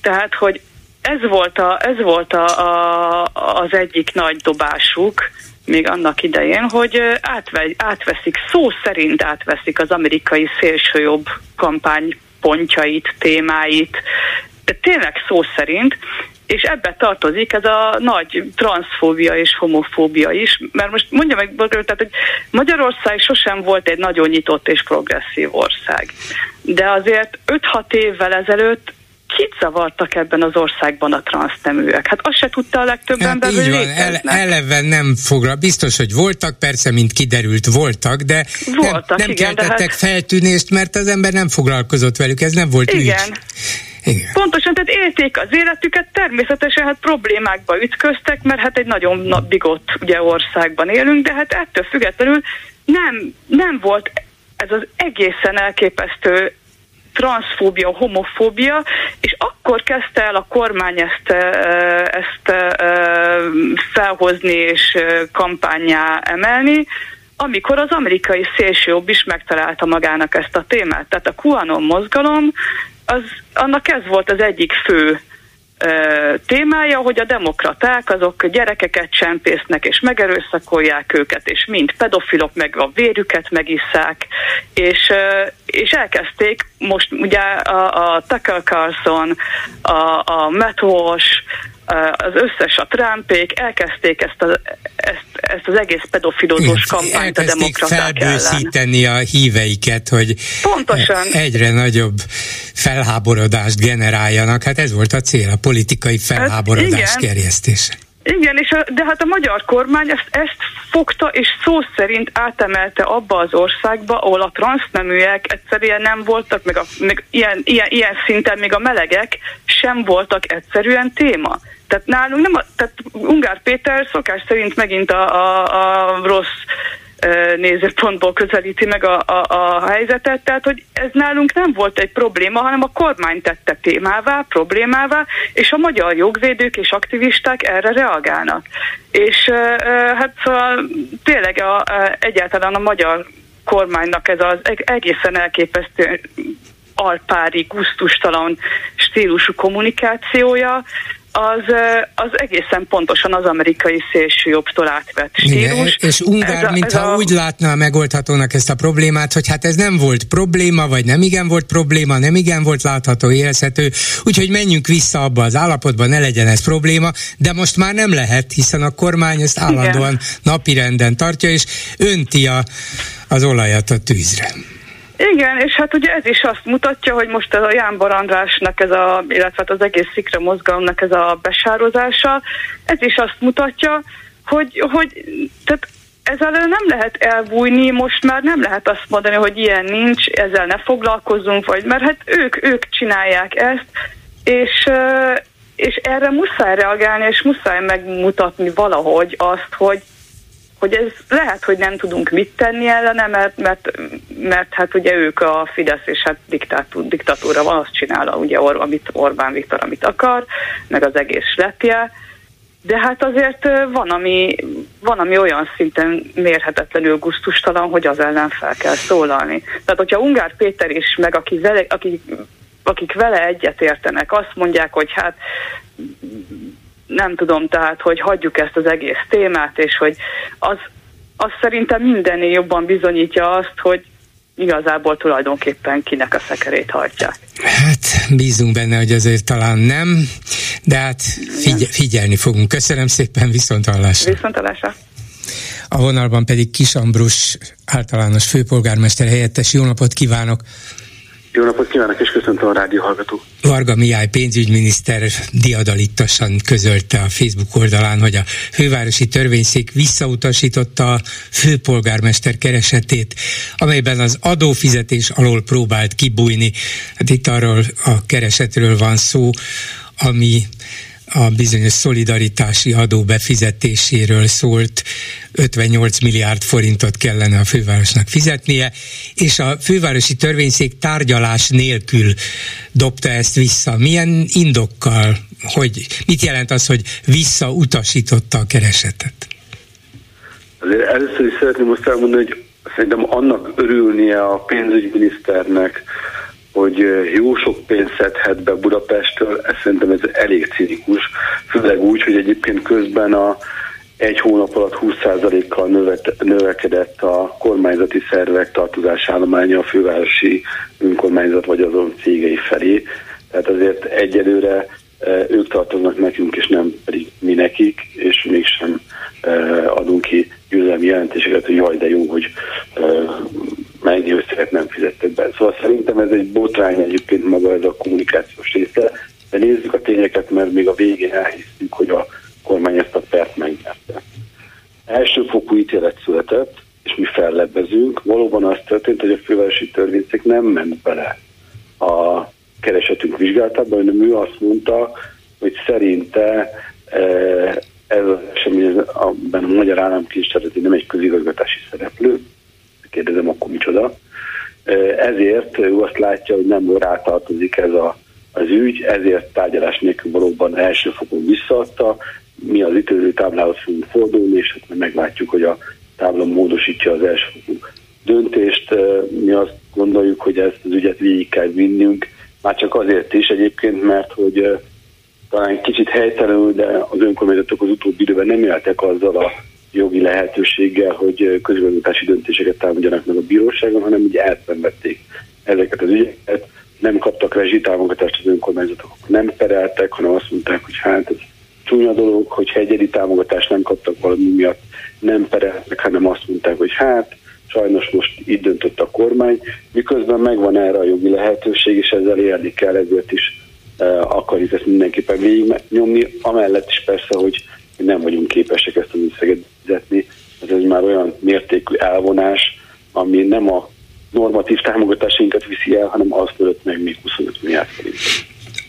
Tehát, hogy ez volt, a, ez volt a, a, az egyik nagy dobásuk, még annak idején, hogy átve, átveszik, szó szerint átveszik az amerikai szélsőjobb kampány pontjait, témáit, de tényleg szó szerint, és ebbe tartozik ez a nagy transzfóbia és homofóbia is, mert most mondja meg, tehát, hogy Magyarország sosem volt egy nagyon nyitott és progresszív ország. De azért 5-6 évvel ezelőtt kit zavartak ebben az országban a transzneműek? Hát azt se tudta a legtöbb hát ember, így van, ele, eleve nem foglal. Biztos, hogy voltak, persze, mint kiderült, voltak, de voltak, nem, nem igen, keltettek hát... feltűnést, mert az ember nem foglalkozott velük, ez nem volt igen. ügy. Igen. Pontosan, tehát élték az életüket, természetesen hát problémákba ütköztek, mert hát egy nagyon bigott ugye országban élünk, de hát ettől függetlenül nem, nem volt ez az egészen elképesztő transzfóbia, homofóbia, és akkor kezdte el a kormány ezt, ezt felhozni és kampányá emelni, amikor az amerikai szélsőjobb is megtalálta magának ezt a témát. Tehát a QAnon mozgalom az, annak ez volt az egyik fő témája, hogy a demokraták azok gyerekeket csempésznek és megerőszakolják őket, és mind pedofilok meg a vérüket megisszák, és, és elkezdték most ugye a, a Tucker Carlson, a, a Matt Walsh, az összes a Trumpék elkezdték ezt, a, ezt, ezt az egész pedofilózós kampányt a demokraták felbőszíteni ellen. a híveiket, hogy Pontosan. egyre nagyobb felháborodást generáljanak. Hát ez volt a cél, a politikai felháborodás hát, kerjesztése. Igen, és a, de hát a magyar kormány ezt, ezt fogta, és szó szerint átemelte abba az országba, ahol a transzneműek egyszerűen nem voltak, meg, a, meg ilyen, ilyen, ilyen szinten még a melegek sem voltak egyszerűen téma. Tehát nálunk nem, a, tehát Ungár Péter szokás szerint megint a, a, a rossz nézőpontból közelíti meg a, a, a helyzetet, tehát hogy ez nálunk nem volt egy probléma, hanem a kormány tette témává, problémává, és a magyar jogvédők és aktivisták erre reagálnak. És hát szóval tényleg a, a, egyáltalán a magyar kormánynak ez az egészen elképesztő alpári, gusztustalan stílusú kommunikációja, az, az egészen pontosan az amerikai szélsőjobbtól átvett stílus. Igen, és Ungár, a, mintha a... úgy látná megoldhatónak ezt a problémát, hogy hát ez nem volt probléma, vagy nem igen volt probléma, nem igen volt látható, érezhető, úgyhogy menjünk vissza abba az állapotba, ne legyen ez probléma, de most már nem lehet, hiszen a kormány ezt állandóan igen. napirenden tartja, és önti a, az olajat a tűzre. Igen, és hát ugye ez is azt mutatja, hogy most ez a Jánbor Andrásnak, ez a, illetve hát az egész szikra mozgalomnak ez a besározása, ez is azt mutatja, hogy, hogy tehát ezzel nem lehet elbújni, most már nem lehet azt mondani, hogy ilyen nincs, ezzel ne foglalkozzunk, vagy mert hát ők, ők csinálják ezt, és, és erre muszáj reagálni, és muszáj megmutatni valahogy azt, hogy hogy ez lehet, hogy nem tudunk mit tenni ellene, mert, mert, mert hát ugye ők a Fidesz és hát diktátú, diktatúra van, azt csinálja ugye Or, amit Orbán Viktor, amit akar, meg az egész lepje, de hát azért van ami, van, ami olyan szinten mérhetetlenül guztustalan, hogy az ellen fel kell szólalni. Tehát, hogyha Ungár Péter is, meg aki vele, akik, akik vele egyetértenek, azt mondják, hogy hát nem tudom, tehát, hogy hagyjuk ezt az egész témát, és hogy az, az szerintem mindennél jobban bizonyítja azt, hogy igazából tulajdonképpen kinek a szekerét hajtják. Hát bízunk benne, hogy azért talán nem, de hát figy- figyelni fogunk. Köszönöm szépen, viszont hallásra. Viszont hallásra. A vonalban pedig Kis Ambrus általános főpolgármester helyettes. Jó napot kívánok! Jó napot kívánok, és köszöntöm a rádió hallgató. Varga Mihály pénzügyminiszter diadalittasan közölte a Facebook oldalán, hogy a fővárosi törvényszék visszautasította a főpolgármester keresetét, amelyben az adófizetés alól próbált kibújni. Hát itt arról a keresetről van szó, ami a bizonyos szolidaritási adó befizetéséről szólt, 58 milliárd forintot kellene a fővárosnak fizetnie, és a fővárosi törvényszék tárgyalás nélkül dobta ezt vissza. Milyen indokkal, hogy mit jelent az, hogy visszautasította a keresetet? Azért először is szeretném azt elmondani, hogy szerintem annak örülnie a pénzügyminiszternek, hogy jó sok pénzt szedhet be Budapesttől, ez szerintem ez elég cinikus, főleg úgy, hogy egyébként közben a egy hónap alatt 20%-kal növekedett a kormányzati szervek tartozásállománya a fővárosi önkormányzat vagy azon cégei felé. Tehát azért egyelőre ők tartoznak nekünk, és nem pedig mi nekik, és mégsem adunk ki győzelmi jelentéseket, hogy jaj, de jó, hogy mennyi összeget nem fizettek be. Szóval szerintem ez egy botrány egyébként maga ez a kommunikációs része, de nézzük a tényeket, mert még a végén elhisztük, hogy a kormány ezt a pert megnyerte. Elsőfokú ítélet született, és mi fellebbezünk. Valóban az történt, hogy a fővárosi törvényszék nem ment bele a keresetünk vizsgálatába, hanem ő azt mondta, hogy szerinte eh, ez az esemény, abban a magyar államkincstárati nem egy közigazgatási szereplő, kérdezem, akkor micsoda. Ezért ő azt látja, hogy nem rátartozik ez a, az ügy, ezért tárgyalás nélkül valóban első fokon visszaadta. Mi az ítélő táblához fogunk fordulni, és hát meglátjuk, hogy a tábla módosítja az fokú döntést. Mi azt gondoljuk, hogy ezt az ügyet végig kell vinnünk, már csak azért is egyébként, mert hogy talán kicsit helytelenül, de az önkormányzatok az utóbbi időben nem éltek azzal a jogi lehetőséggel, hogy közigazgatási döntéseket támadjanak meg a bíróságon, hanem ugye elszenvedték ezeket az ügyeket, nem kaptak rezsitámogatást az önkormányzatok, nem pereltek, hanem azt mondták, hogy hát ez csúnya dolog, hogy egyedi támogatást nem kaptak valami miatt, nem pereltek, hanem azt mondták, hogy hát sajnos most így döntött a kormány, miközben megvan erre a jogi lehetőség, és ezzel élni kell, ezért is uh, akarjuk ezt mindenképpen végignyomni, amellett is persze, hogy nem vagyunk képesek ezt a összeget fizetni. Ez egy már olyan mértékű elvonás, ami nem a normatív támogatásainkat viszi el, hanem az fölött meg még 25 milliárd forint.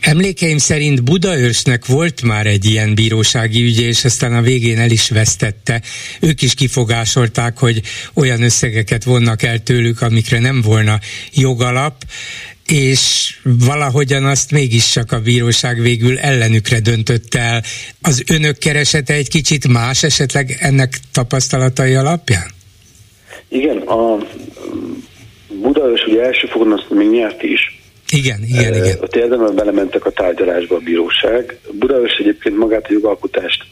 Emlékeim szerint Budaörsnek volt már egy ilyen bírósági ügye, és aztán a végén el is vesztette. Ők is kifogásolták, hogy olyan összegeket vonnak el tőlük, amikre nem volna jogalap és valahogyan azt mégis csak a bíróság végül ellenükre döntött el. Az önök keresete egy kicsit más esetleg ennek tapasztalatai alapján? Igen, a Budaörs ugye első fogon azt még nyert is. Igen, igen, e, igen. Ott érdemben belementek a tárgyalásba a bíróság. Budaörs egyébként magát a jogalkotást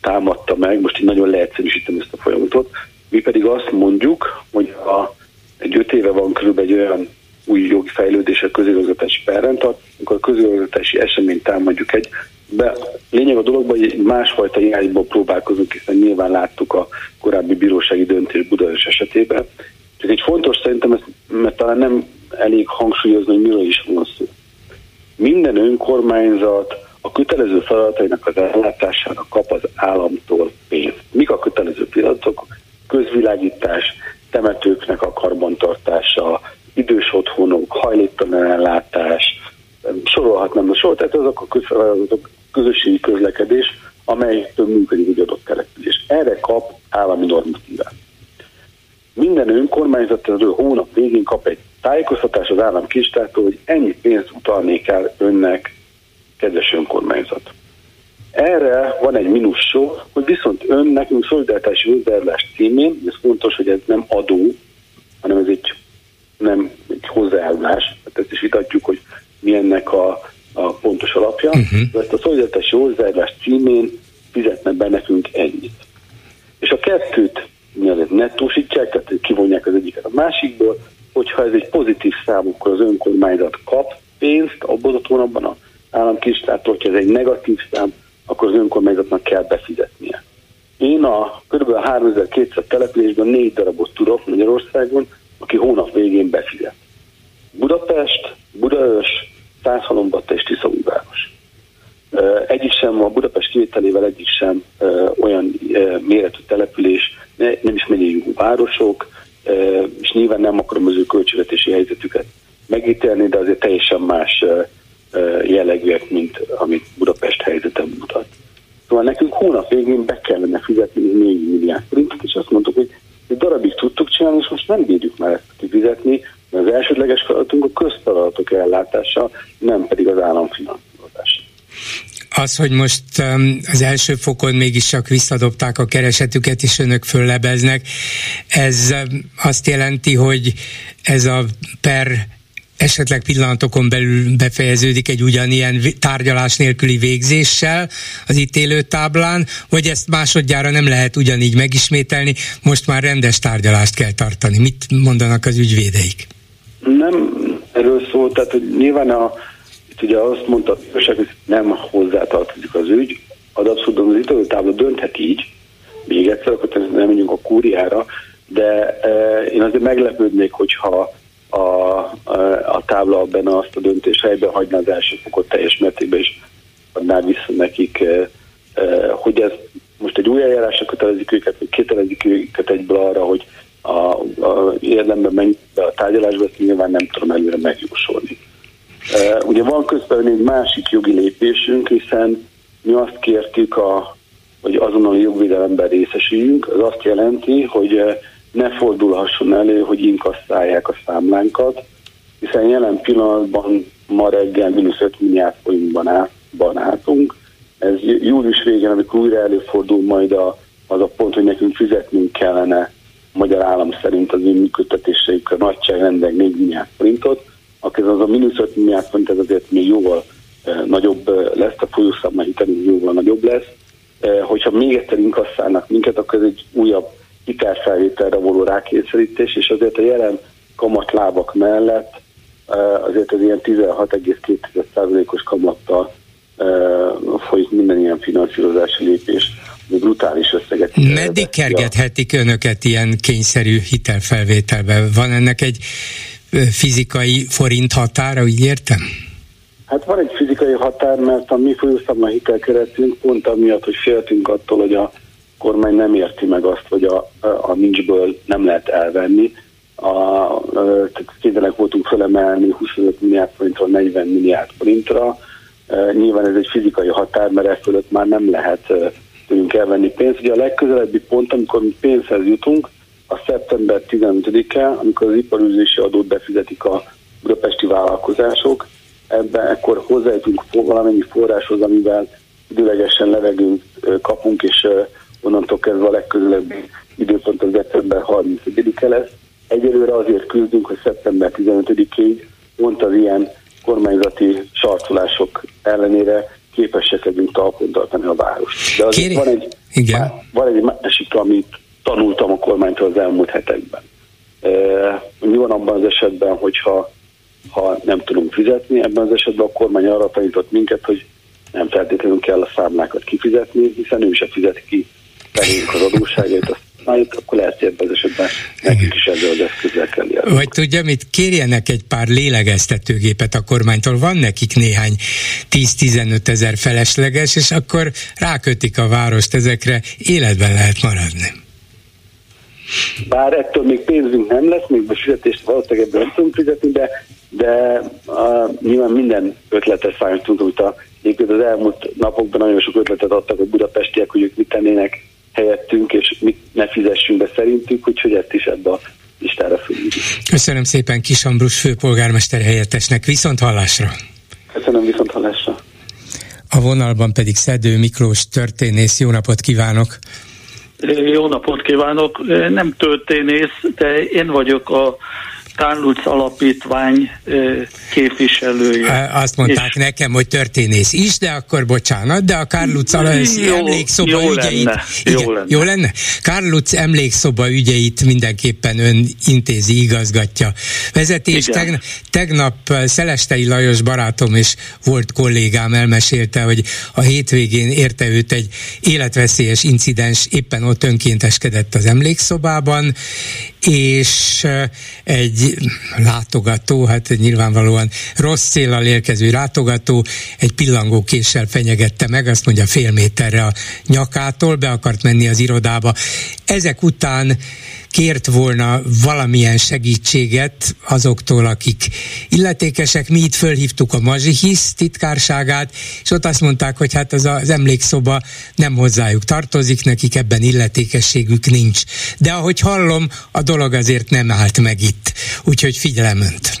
támadta meg, most így nagyon leegyszerűsítem ezt a folyamatot. Mi pedig azt mondjuk, hogy a, egy öt éve van körülbelül egy olyan új jogi fejlődés a közigazgatási perrendtat, amikor a közigazgatási eseményt támadjuk egy, de lényeg a dologban, hogy másfajta irányba próbálkozunk, hiszen nyilván láttuk a korábbi bírósági döntés Budapest esetében. Csak egy fontos szerintem, ezt, mert talán nem elég hangsúlyozni, hogy miről is van szó. Minden önkormányzat a kötelező feladatainak az ellátására kap az államtól pénzt. Mik a kötelező feladatok? Közvilágítás, temetőknek a karbantartása, idős otthonok, hajléktalan ellátás, sorolhatnám a sor, tehát azok a közfeladatok, közösségi közlekedés, amely több működik egy adott település. Erre kap állami normatívát. Minden önkormányzat erről hónap végén kap egy tájékoztatás az állam kistától, hogy ennyi pénzt utalnék el önnek, kedves önkormányzat. Erre van egy mínusz sor, hogy viszont ön nekünk szolidaritási hozzájárulás címén, ez fontos, hogy ez nem adó, hanem ez egy nem egy hozzájárulás, tehát ezt is vitatjuk, hogy mi ennek a, a pontos alapja, uh-huh. ezt a szolidaritási hozzájárulás címén fizetnek be nekünk ennyit. És a kettőt nettósítják, tehát kivonják az egyiket a másikból, hogyha ez egy pozitív szám, akkor az önkormányzat kap pénzt abban a hónapban a államkincstártól, hogyha ez egy negatív szám, akkor az önkormányzatnak kell befizetnie. Én a kb. 3200 településben négy darabot tudok Magyarországon, aki hónap végén befizet. Budapest, Budaörs, Százhalombatta és Tiszaújváros. Egyik sem, a Budapest kivételével egyik sem olyan méretű település, nem is megyei városok, és nyilván nem akarom az ő költségvetési helyzetüket megítélni, de azért teljesen más jellegűek, mint amit Budapest helyzete mutat. Szóval nekünk hónap végén be kellene fizetni 4 milliárd forintot, és azt mondtuk, hogy egy darabig tudtuk csinálni, és most nem bírjuk már ezt kifizetni, mert az elsődleges feladatunk a közfeladatok ellátása, nem pedig az államfinanszírozás. Az, hogy most um, az első fokon mégis csak visszadobták a keresetüket, és önök föllebeznek, ez um, azt jelenti, hogy ez a per esetleg pillanatokon belül befejeződik egy ugyanilyen tárgyalás nélküli végzéssel az ítélő táblán, vagy ezt másodjára nem lehet ugyanígy megismételni, most már rendes tárgyalást kell tartani. Mit mondanak az ügyvédeik? Nem erről szól, tehát hogy nyilván a, itt ugye azt mondta, hogy nem hozzátartozik az ügy, az abszolút az ítélőtábla dönthet így, még egyszer, akkor nem megyünk a kúriára, de e, én azért meglepődnék, hogyha a, a, a tábla benne azt a döntés helyben hagyná az első fokot teljes mértékben, és adná vissza nekik, e, e, hogy ez most egy új eljárásra kötelezik őket, vagy kötelezik őket egyből arra, hogy a, a érdemben menj be a tárgyalásba, ezt nyilván nem tudom előre megjósolni. E, ugye van közben egy másik jogi lépésünk, hiszen mi azt kértük, a, hogy azonnal jogvédelemben részesüljünk, az azt jelenti, hogy ne fordulhasson elő, hogy inkasszálják a számlánkat, hiszen jelen pillanatban ma reggel mínusz 5 milliárd forintban álltunk. Ez július végén, amikor újra előfordul majd a, az a pont, hogy nekünk fizetnünk kellene a magyar állam szerint az ő működtetéseikre nagyságrendileg 4 milliárd forintot, akkor az a mínusz 5 milliárd forint ez azért még jóval e, nagyobb e, lesz, a folyószámla hitelünk jóval nagyobb lesz. E, hogyha még egyszer inkasszálnak minket, akkor ez egy újabb hitelfelvételre való rákényszerítés, és azért a jelen kamatlábak mellett azért az ilyen 16,2%-os kamattal folyik minden ilyen finanszírozási lépés, ami brutális összeget. Meddig kergethetik önöket ilyen kényszerű hitelfelvételbe? Van ennek egy fizikai forint határa, úgy értem? Hát van egy fizikai határ, mert a mi folyószámla hitelkeretünk pont amiatt, hogy féltünk attól, hogy a kormány nem érti meg azt, hogy a, a nincsből nem lehet elvenni. A, a, voltunk felemelni 25 milliárd forintról 40 milliárd forintra. E, nyilván ez egy fizikai határ, mert ezt fölött már nem lehet e, elvenni pénzt. Ugye a legközelebbi pont, amikor mi pénzhez jutunk, a szeptember 15-e, amikor az iparűzési adót befizetik a budapesti vállalkozások, ebben ekkor hozzájutunk valamennyi forráshoz, amivel időlegesen levegünk, kapunk, és onnantól kezdve a legközelebbi időpont az december 31-e lesz. Egyelőre azért küzdünk, hogy szeptember 15-ig pont az ilyen kormányzati sarcolások ellenére képesek legyünk talpon tartani a várost. De azért van egy, Igen. van egy másik, amit tanultam a kormánytól az elmúlt hetekben. E, mi van abban az esetben, hogyha ha nem tudunk fizetni, ebben az esetben a kormány arra tanított minket, hogy nem feltétlenül kell a számlákat kifizetni, hiszen ő se fizet ki felénk az adósságait, azt majd akkor lehet, hogy ebben az esetben nekünk is ezzel az eszközzel kell járni. Vagy tudja mit, kérjenek egy pár lélegeztetőgépet a kormánytól, van nekik néhány 10-15 ezer felesleges, és akkor rákötik a várost ezekre, életben lehet maradni. Bár ettől még pénzünk nem lesz, még a fizetést valószínűleg ebből nem tudunk fizetni, de, de uh, nyilván minden ötletet számítunk, amit a Egyébként az elmúlt napokban nagyon sok ötletet adtak a budapestiek, hogy ők mit tennének helyettünk, és mit ne fizessünk be szerintük, úgyhogy ezt is ebbe a listára fölírjuk. Köszönöm szépen Kis Ambrus főpolgármester helyettesnek. Viszont hallásra! Köszönöm, viszont hallásra! A vonalban pedig Szedő Miklós történész. Jó napot kívánok! Jó napot kívánok! Nem történész, de én vagyok a Kárluc Alapítvány képviselője. Azt mondták és... nekem, hogy történész is, de akkor bocsánat, de a Kárluc emlékszoba jó ügyeit... Lenne, igen, jó lenne. Jó lenne? Kárluc emlékszoba ügyeit mindenképpen ön intézi, igazgatja. Vezetés tegnap, tegnap Szelestei Lajos barátom és volt kollégám elmesélte, hogy a hétvégén érte őt egy életveszélyes incidens, éppen ott önkénteskedett az emlékszobában, és egy látogató, hát nyilvánvalóan rossz célral érkező látogató egy pillangókéssel fenyegette meg, azt mondja fél méterre a nyakától, be akart menni az irodába. Ezek után kért volna valamilyen segítséget azoktól, akik illetékesek. Mi itt fölhívtuk a Mazsihisz titkárságát, és ott azt mondták, hogy hát az az emlékszoba nem hozzájuk tartozik, nekik ebben illetékességük nincs. De ahogy hallom, a dolog azért nem állt meg itt. Úgyhogy figyelem önt.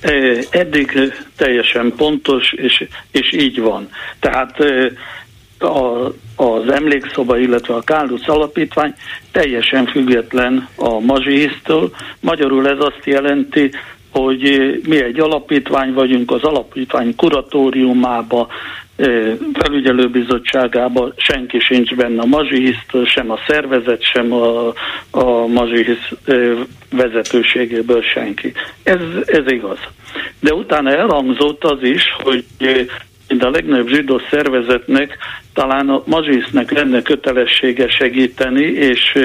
Eddig teljesen pontos, és, és így van. Tehát a, az emlékszoba, illetve a Káldusz alapítvány teljesen független a mazsihisztől. Magyarul ez azt jelenti, hogy mi egy alapítvány vagyunk, az alapítvány kuratóriumába, felügyelőbizottságába senki sincs benne a mazsihisztől, sem a szervezet, sem a, a mazsihisz vezetőségéből senki. Ez, ez igaz. De utána elhangzott az is, hogy mint a legnagyobb zsidó szervezetnek talán a mazsisznek lenne kötelessége segíteni, és,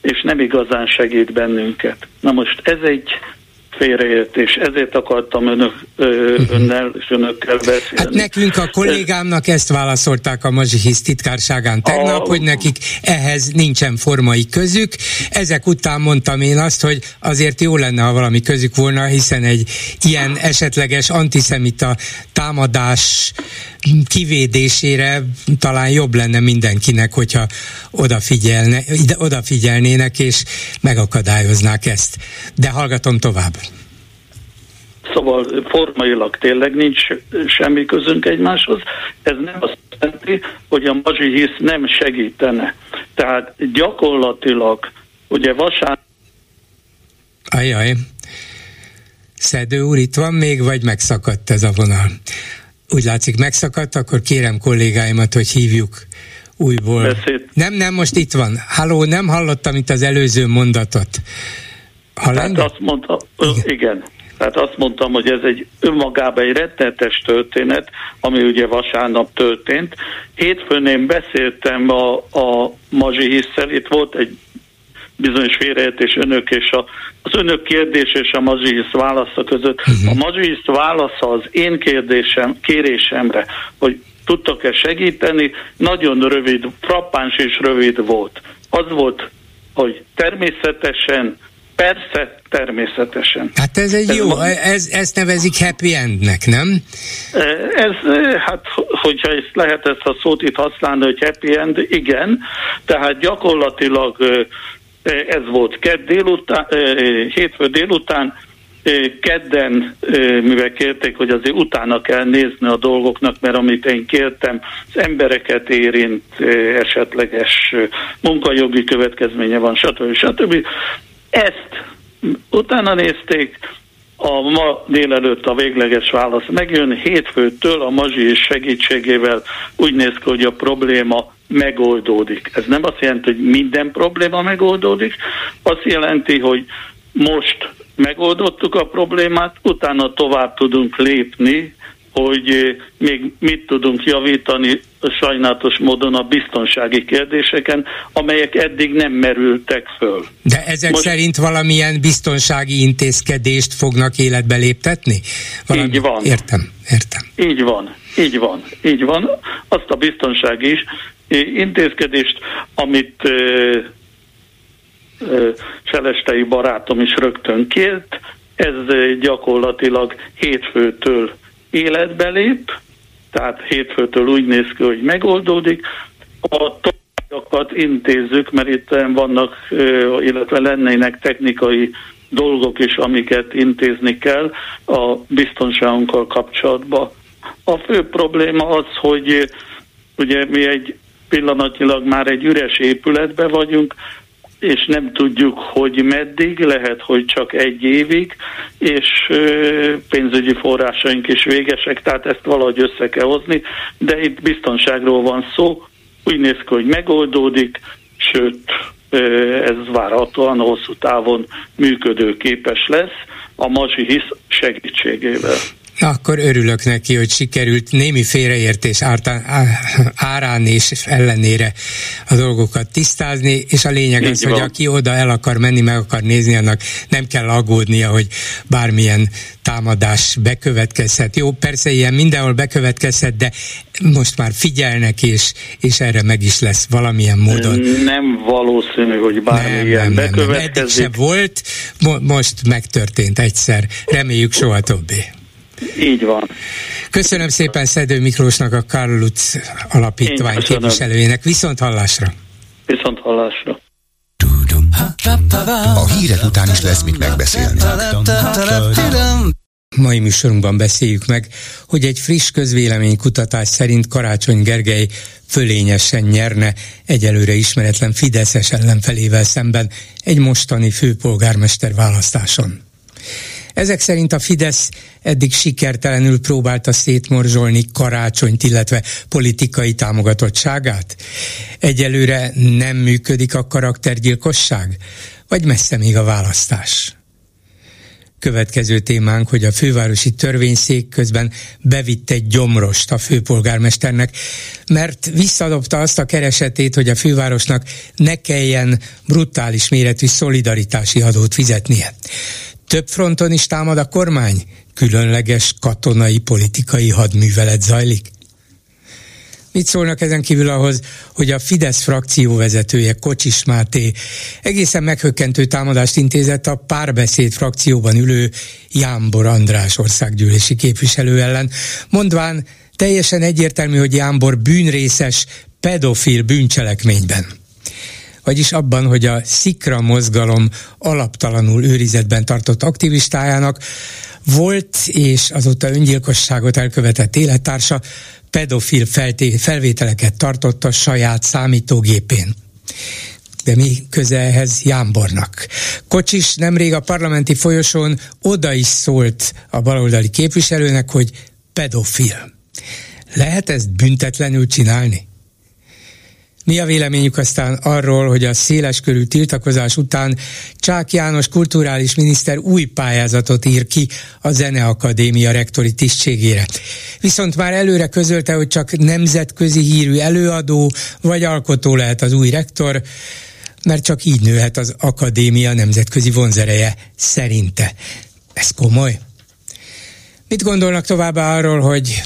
és nem igazán segít bennünket. Na most ez egy félreértés. Ezért akartam önök, mhm. önnel és önökkel beszélni. Hát nekünk a kollégámnak ezt válaszolták a Mazsihisz titkárságán tegnap, a... hogy nekik ehhez nincsen formai közük. Ezek után mondtam én azt, hogy azért jó lenne, ha valami közük volna, hiszen egy ilyen esetleges antiszemita támadás kivédésére talán jobb lenne mindenkinek, hogyha odafigyelne, odafigyelnének és megakadályoznák ezt. De hallgatom tovább. Szóval formailag tényleg nincs semmi közünk egymáshoz. Ez nem azt jelenti, hogy a hisz nem segítene. Tehát gyakorlatilag, ugye vasárnap Ajaj. Szedő úr, itt van még, vagy megszakadt ez a vonal? Úgy látszik megszakadt, akkor kérem kollégáimat, hogy hívjuk újból. Beszéd. Nem, nem, most itt van. Halló, nem hallottam itt az előző mondatot. Hallani? Hát azt mondta, igen. igen. Tehát azt mondtam, hogy ez egy önmagában egy rettenetes történet, ami ugye vasárnap történt. Hétfőn én beszéltem a, a Mazsi Hisszel, itt volt egy bizonyos félreértés önök és a, az önök kérdés és a Mazsihisz válasza között. Uh-huh. A Mazsihisz válasza az én kérdésem, kérésemre, hogy tudtak-e segíteni, nagyon rövid, frappáns és rövid volt. Az volt, hogy természetesen Persze, természetesen. Hát ez egy ez jó, ma... ez, ezt nevezik happy endnek, nem? Ez, hát, hogyha ezt lehet ezt a szót itt használni, hogy happy end, igen, tehát gyakorlatilag ez volt kedd délután, hétfő délután, kedden, mivel kérték, hogy azért utána kell nézni a dolgoknak, mert amit én kértem, az embereket érint, esetleges munkajogi következménye van, stb. stb. Ezt utána nézték, a ma délelőtt a végleges válasz megjön, hétfőtől a mazsi segítségével úgy néz ki, hogy a probléma megoldódik. Ez nem azt jelenti, hogy minden probléma megoldódik, azt jelenti, hogy most megoldottuk a problémát, utána tovább tudunk lépni, hogy eh, még mit tudunk javítani sajnálatos módon a biztonsági kérdéseken, amelyek eddig nem merültek föl. De ezek Most, szerint valamilyen biztonsági intézkedést fognak életbe léptetni? Valami, így van. Értem, értem. Így van, így van, így van. Azt a biztonsági is, intézkedést, amit ö, ö, Selestei barátom is rögtön kért, ez gyakorlatilag hétfőtől életbe lép, tehát hétfőtől úgy néz ki, hogy megoldódik. A továbbiakat intézzük, mert itt vannak, illetve lennének technikai dolgok is, amiket intézni kell a biztonságunkkal kapcsolatban. A fő probléma az, hogy ugye mi egy pillanatnyilag már egy üres épületbe vagyunk, és nem tudjuk, hogy meddig, lehet, hogy csak egy évig, és pénzügyi forrásaink is végesek, tehát ezt valahogy össze kell hozni, de itt biztonságról van szó, úgy néz ki, hogy megoldódik, sőt, ez várhatóan hosszú távon működőképes lesz a Mazsi hisz segítségével. Akkor örülök neki, hogy sikerült némi félreértés árán és ellenére a dolgokat tisztázni, és a lényeg Így az, van. hogy aki oda el akar menni, meg akar nézni, annak nem kell aggódnia, hogy bármilyen támadás bekövetkezhet. Jó, persze ilyen mindenhol bekövetkezhet, de most már figyelnek, és, és erre meg is lesz valamilyen módon. Nem valószínű, hogy bármilyen nem, nem, bekövetkezik. Nem, eddig se volt, mo- most megtörtént egyszer. Reméljük soha többé. Így van. Köszönöm szépen Szedő Miklósnak, a Karl Lutz alapítvány képviselőjének. Viszont hallásra! Viszont hallásra! A hírek után is lesz mit megbeszélni. Mai műsorunkban beszéljük meg, hogy egy friss közvéleménykutatás szerint Karácsony Gergely fölényesen nyerne egyelőre ismeretlen Fideszes ellenfelével szemben egy mostani főpolgármester választáson. Ezek szerint a Fidesz eddig sikertelenül próbálta szétmorzsolni karácsonyt, illetve politikai támogatottságát. Egyelőre nem működik a karaktergyilkosság, vagy messze még a választás következő témánk, hogy a fővárosi törvényszék közben bevitt egy gyomrost a főpolgármesternek, mert visszadobta azt a keresetét, hogy a fővárosnak ne kelljen brutális méretű szolidaritási adót fizetnie. Több fronton is támad a kormány? Különleges katonai politikai hadművelet zajlik? Mit szólnak ezen kívül ahhoz, hogy a Fidesz frakció vezetője Kocsis Máté egészen meghökkentő támadást intézett a párbeszéd frakcióban ülő Jámbor András országgyűlési képviselő ellen, mondván teljesen egyértelmű, hogy Jámbor bűnrészes pedofil bűncselekményben vagyis abban, hogy a Szikra mozgalom alaptalanul őrizetben tartott aktivistájának volt és azóta öngyilkosságot elkövetett élettársa pedofil felté- felvételeket tartott a saját számítógépén de mi köze ehhez Jámbornak. Kocsis nemrég a parlamenti folyosón oda is szólt a baloldali képviselőnek, hogy pedofil. Lehet ezt büntetlenül csinálni? Mi a véleményük aztán arról, hogy a széleskörű tiltakozás után Csák János kulturális miniszter új pályázatot ír ki a Zeneakadémia rektori tisztségére. Viszont már előre közölte, hogy csak nemzetközi hírű előadó vagy alkotó lehet az új rektor, mert csak így nőhet az akadémia nemzetközi vonzereje szerinte. Ez komoly? Mit gondolnak továbbá arról, hogy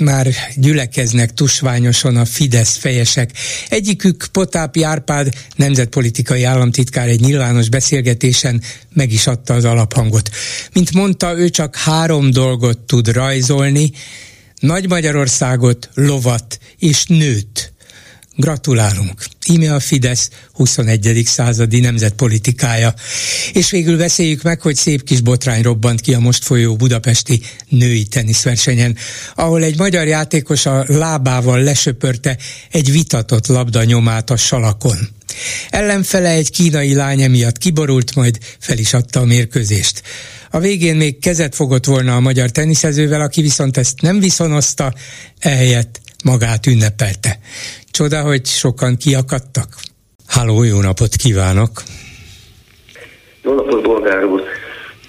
már gyülekeznek tusványosan a Fidesz fejesek. Egyikük Potápi Árpád nemzetpolitikai államtitkár egy nyilvános beszélgetésen meg is adta az alaphangot. Mint mondta, ő csak három dolgot tud rajzolni, Nagy Magyarországot, lovat és nőt. Gratulálunk! Íme a Fidesz 21. századi nemzetpolitikája. És végül beszéljük meg, hogy szép kis botrány robbant ki a most folyó budapesti női teniszversenyen, ahol egy magyar játékos a lábával lesöpörte egy vitatott labda nyomát a salakon. Ellenfele egy kínai lány emiatt kiborult, majd fel is adta a mérkőzést. A végén még kezet fogott volna a magyar teniszezővel, aki viszont ezt nem viszonozta, ehelyett magát ünnepelte. Csoda, hogy sokan kiakadtak. Háló, jó napot kívánok! Jó napot, bolgár úr!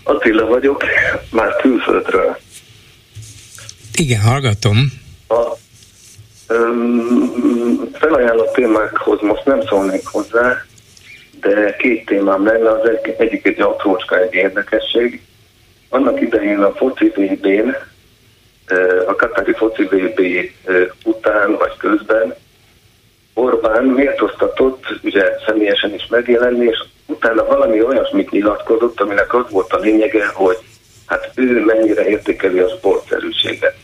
Attila vagyok, már külföldről. Igen, hallgatom. A um, felajánlott témákhoz most nem szólnék hozzá, de két témám lenne, az egy, egyik egy aprócska, egy érdekesség. Annak idején a foci VB-n, a Katari foci VB után vagy közben Orbán méltóztatott, ugye személyesen is megjelenni, és utána valami olyasmit nyilatkozott, aminek az volt a lényege, hogy hát ő mennyire értékeli a sportszerűséget.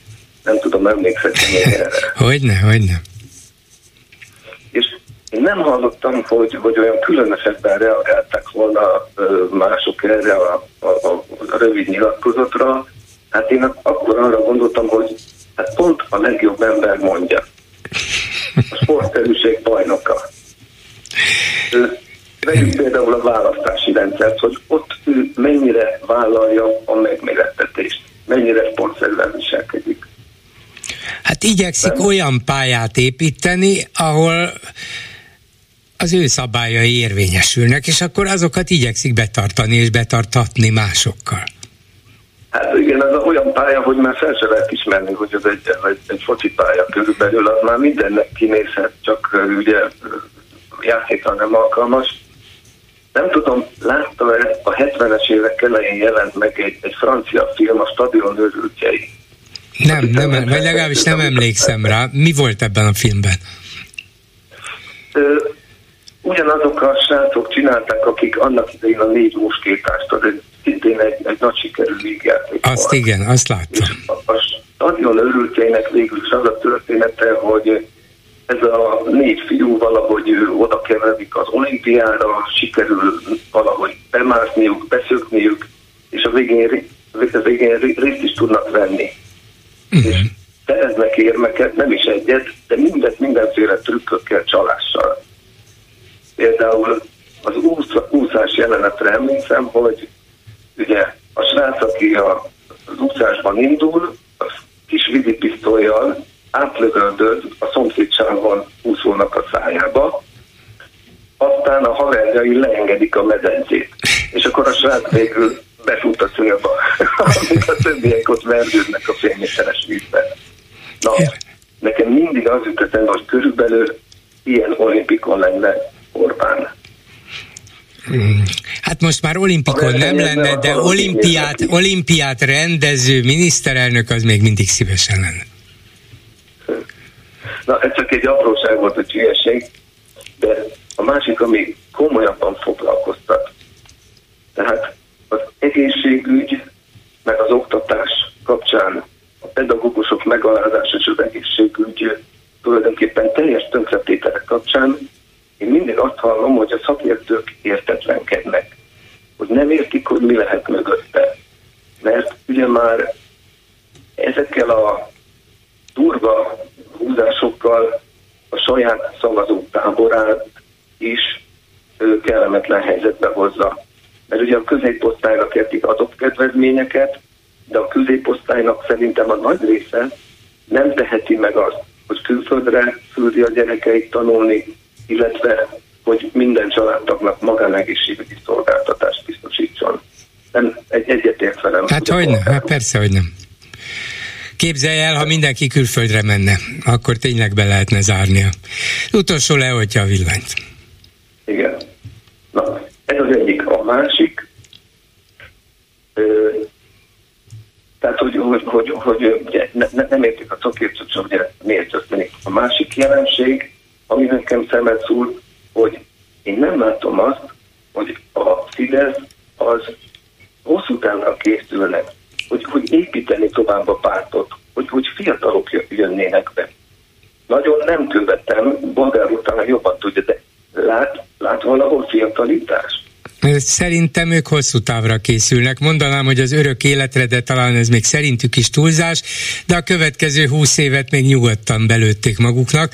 Nem tudom, emlékszetni még erre. Hogyne, hogyne. És én nem hallottam, hogy, hogy olyan különösebben reagáltak volna mások erre a, a, a, a rövid nyilatkozatra. Hát én akkor arra gondoltam, hogy hát pont a legjobb ember mondja a sportterűség bajnoka. Vegyük például a választási rendszert, hogy ott ő mennyire vállalja a megmérettetést, mennyire sportszerűen viselkedik. Hát igyekszik Nem? olyan pályát építeni, ahol az ő szabályai érvényesülnek, és akkor azokat igyekszik betartani és betartatni másokkal. Hát igen, ez olyan pálya, hogy már fel se lehet ismerni, hogy ez egy, egy, egy foci pálya körülbelül, az már mindennek kinézhet, csak ugye játékra nem alkalmas. Nem tudom, látta-e, a 70-es évek elején jelent meg egy, egy francia film, a Stadion őrültjei. Nem, nem, vagy legalábbis nem emlékszem rá. Mi volt ebben a filmben? ugyanazok a srácok csinálták, akik annak idején a négy muskétást, az egy, szintén egy, egy nagy sikerű vígjáték Azt volt. igen, azt láttam. a, a stadion örültjének végül is az a története, hogy ez a négy fiú valahogy oda keveredik az olimpiára, sikerül valahogy bemászniuk, beszökniük, és a végén, a végén részt is tudnak venni. Uh-huh. És szereznek érmeket, nem is egyet, de mindet mindenféle trükkökkel, csalással. Például az úszás jelenetre emlékszem, hogy a aki a, az úszásban indul, az kis vízipisztolyjal átlövöldöd a szomszédságon úszónak a szájába, aztán a haverjai leengedik a medencét, és akkor a srác végül befut a célba, amíg a többiek ott verdődnek a félméteres vízben. Na, nekem mindig az jutott hogy körülbelül ilyen olimpikon lenne Orbán. Hmm. Hát most már olimpikon nem lenne, de olimpiát, olimpiát rendező miniszterelnök az még mindig szívesen lenne. Na, ez csak egy apróság volt a hülyeség, de a másik, ami komolyabban foglalkoztat. Tehát az egészségügy, meg az oktatás kapcsán a pedagógusok megalázása és az egészségügy tulajdonképpen teljes tönkretételek kapcsán én mindig azt hallom, hogy a szakértők értetlenkednek, hogy nem értik, hogy mi lehet mögötte. Mert ugye már ezekkel a durva húzásokkal a saját szavazók táborát is kellemetlen helyzetbe hozza. Mert ugye a középosztályra kezdik adott kedvezményeket, de a középosztálynak szerintem a nagy része nem teheti meg azt, hogy külföldre küldi a gyerekeit tanulni, illetve hogy minden családtagnak magánegészségügyi szolgáltatást biztosítson. Nem, egy egyetért velem. Hát hogy nem, hát persze, hogy nem. Képzelj el, ha mindenki külföldre menne, akkor tényleg be lehetne zárnia. Utolsó leoltja a villanyt. Igen. Na, ez az egyik. A másik, ö, tehát, hogy, hogy, hogy, hogy ugye, ne, nem értik a szakértőt, hogy ugye miért történik. A másik jelenség, ami nekem szemet szúr, hogy én nem látom azt, hogy a Fidesz az hosszú távra készülne, hogy, hogy építeni tovább a pártot, hogy, hogy fiatalok jönnének be. Nagyon nem követem, Bolgár után jobban tudja, de lát, lát valahol fiatalitást? Szerintem ők hosszú távra készülnek. Mondanám, hogy az örök életre, de talán ez még szerintük is túlzás, de a következő húsz évet még nyugodtan belőtték maguknak,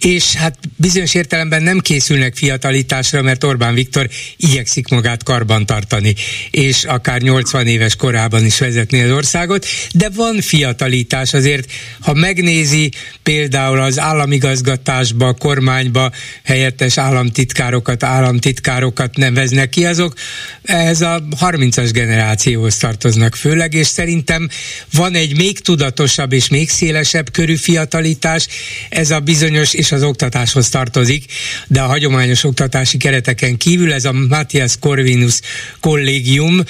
és hát bizonyos értelemben nem készülnek fiatalitásra, mert Orbán Viktor igyekszik magát karban tartani, és akár 80 éves korában is vezetni az országot, de van fiatalitás azért, ha megnézi például az államigazgatásba, kormányba helyettes államtitkárokat, államtitkárokat neveznek ki, azok ehhez a 30-as generációhoz tartoznak főleg, és szerintem van egy még tudatosabb és még szélesebb körű fiatalitás, ez a bizonyos, és az oktatáshoz tartozik, de a hagyományos oktatási kereteken kívül ez a Matthias Corvinus kollégium,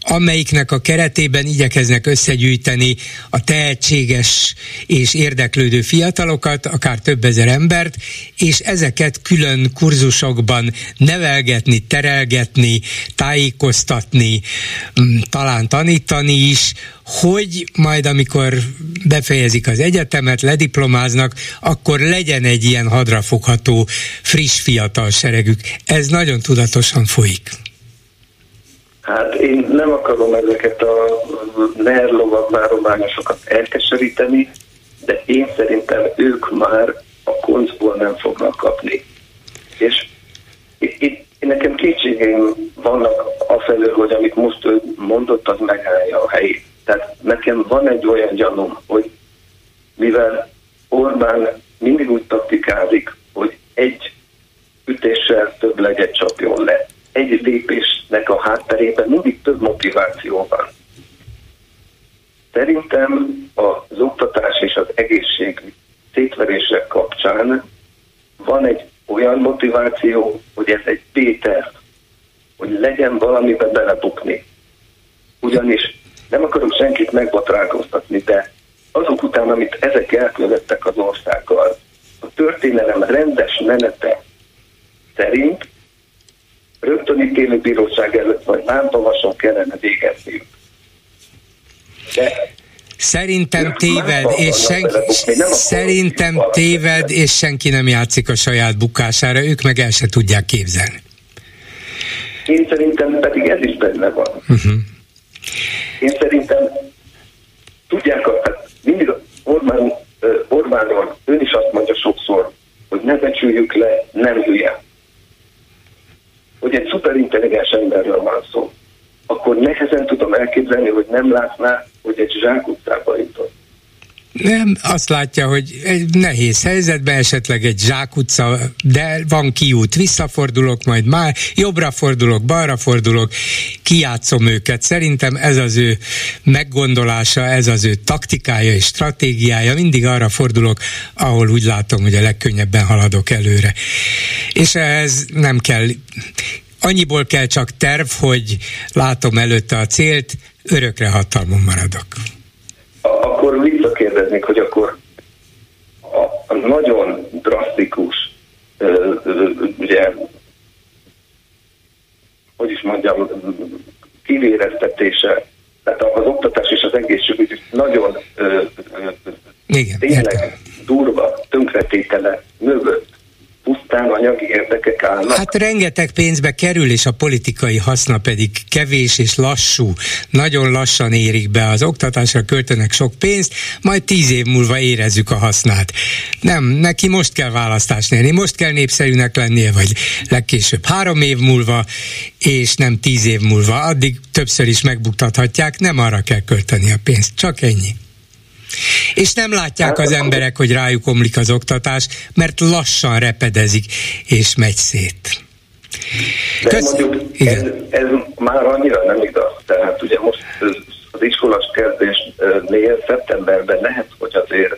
amelyiknek a keretében igyekeznek összegyűjteni a tehetséges és érdeklődő fiatalokat, akár több ezer embert, és ezeket külön kurzusokban nevelgetni, terelgetni, tájékoztatni, mm, talán tanítani is, hogy majd amikor befejezik az egyetemet, lediplomáznak, akkor legyen egy ilyen hadrafogható, friss fiatal seregük. Ez nagyon tudatosan folyik. Hát én nem akarom ezeket a NER várományosokat elkeseríteni, de én szerintem ők már a koncból nem fognak kapni. És itt, itt nekem kétségeim vannak afelől, hogy amit most ő mondott, az megállja a helyét. Tehát nekem van egy olyan gyanúm, hogy mivel Orbán mindig úgy taktikázik, hogy egy ütéssel több legyet csapjon le, egy lépésnek a hátterében mindig több motiváció van. Szerintem az oktatás és az egészség szétverések kapcsán van egy olyan motiváció, hogy ez egy Péter, hogy legyen valamiben belebukni. Ugyanis nem akarok senkit megbotránkoztatni, de azok után, amit ezek elkövettek az országgal, a történelem rendes menete szerint rögtön ítélőbíróság előtt vagy lámpavason kellene végezniük. De Szerintem téved, és senki, szerintem téved, és senki nem játszik a saját bukására, ők meg el se tudják képzelni. Én szerintem pedig ez is benne van. Uh-huh. Én szerintem tudják, hát mindig Orbán, Orbánon ön is azt mondja sokszor, hogy ne becsüljük le, nem hülye. Hogy egy szuperintelligens emberről van szó akkor nehezen tudom elképzelni, hogy nem látná, hogy egy zsákutcába jutott. Nem, azt látja, hogy egy nehéz helyzetben esetleg egy zsákutca, de van kiút, visszafordulok, majd már jobbra fordulok, balra fordulok, kijátszom őket. Szerintem ez az ő meggondolása, ez az ő taktikája és stratégiája. Mindig arra fordulok, ahol úgy látom, hogy a legkönnyebben haladok előre. És ehhez nem kell annyiból kell csak terv, hogy látom előtte a célt, örökre hatalmon maradok. Akkor visszakérdeznék, hogy akkor a, a nagyon drasztikus, ugye, hogy is mondjam, kivéreztetése, tehát az oktatás és az egészségügy nagyon Igen, tényleg értem. durva tönkretétele mögött pusztán anyagi érdekek állnak. Hát rengeteg pénzbe kerül, és a politikai haszna pedig kevés és lassú. Nagyon lassan érik be az oktatásra, költenek sok pénzt, majd tíz év múlva érezzük a hasznát. Nem, neki most kell választást nyerni, most kell népszerűnek lennie, vagy legkésőbb három év múlva, és nem tíz év múlva. Addig többször is megbuktathatják, nem arra kell költeni a pénzt, csak ennyi. És nem látják az emberek, hogy rájuk omlik az oktatás, mert lassan repedezik és megy szét. De mondjuk ez, ez már annyira nem igaz. Tehát ugye most az iskolas kezdésnél szeptemberben lehet, hogy azért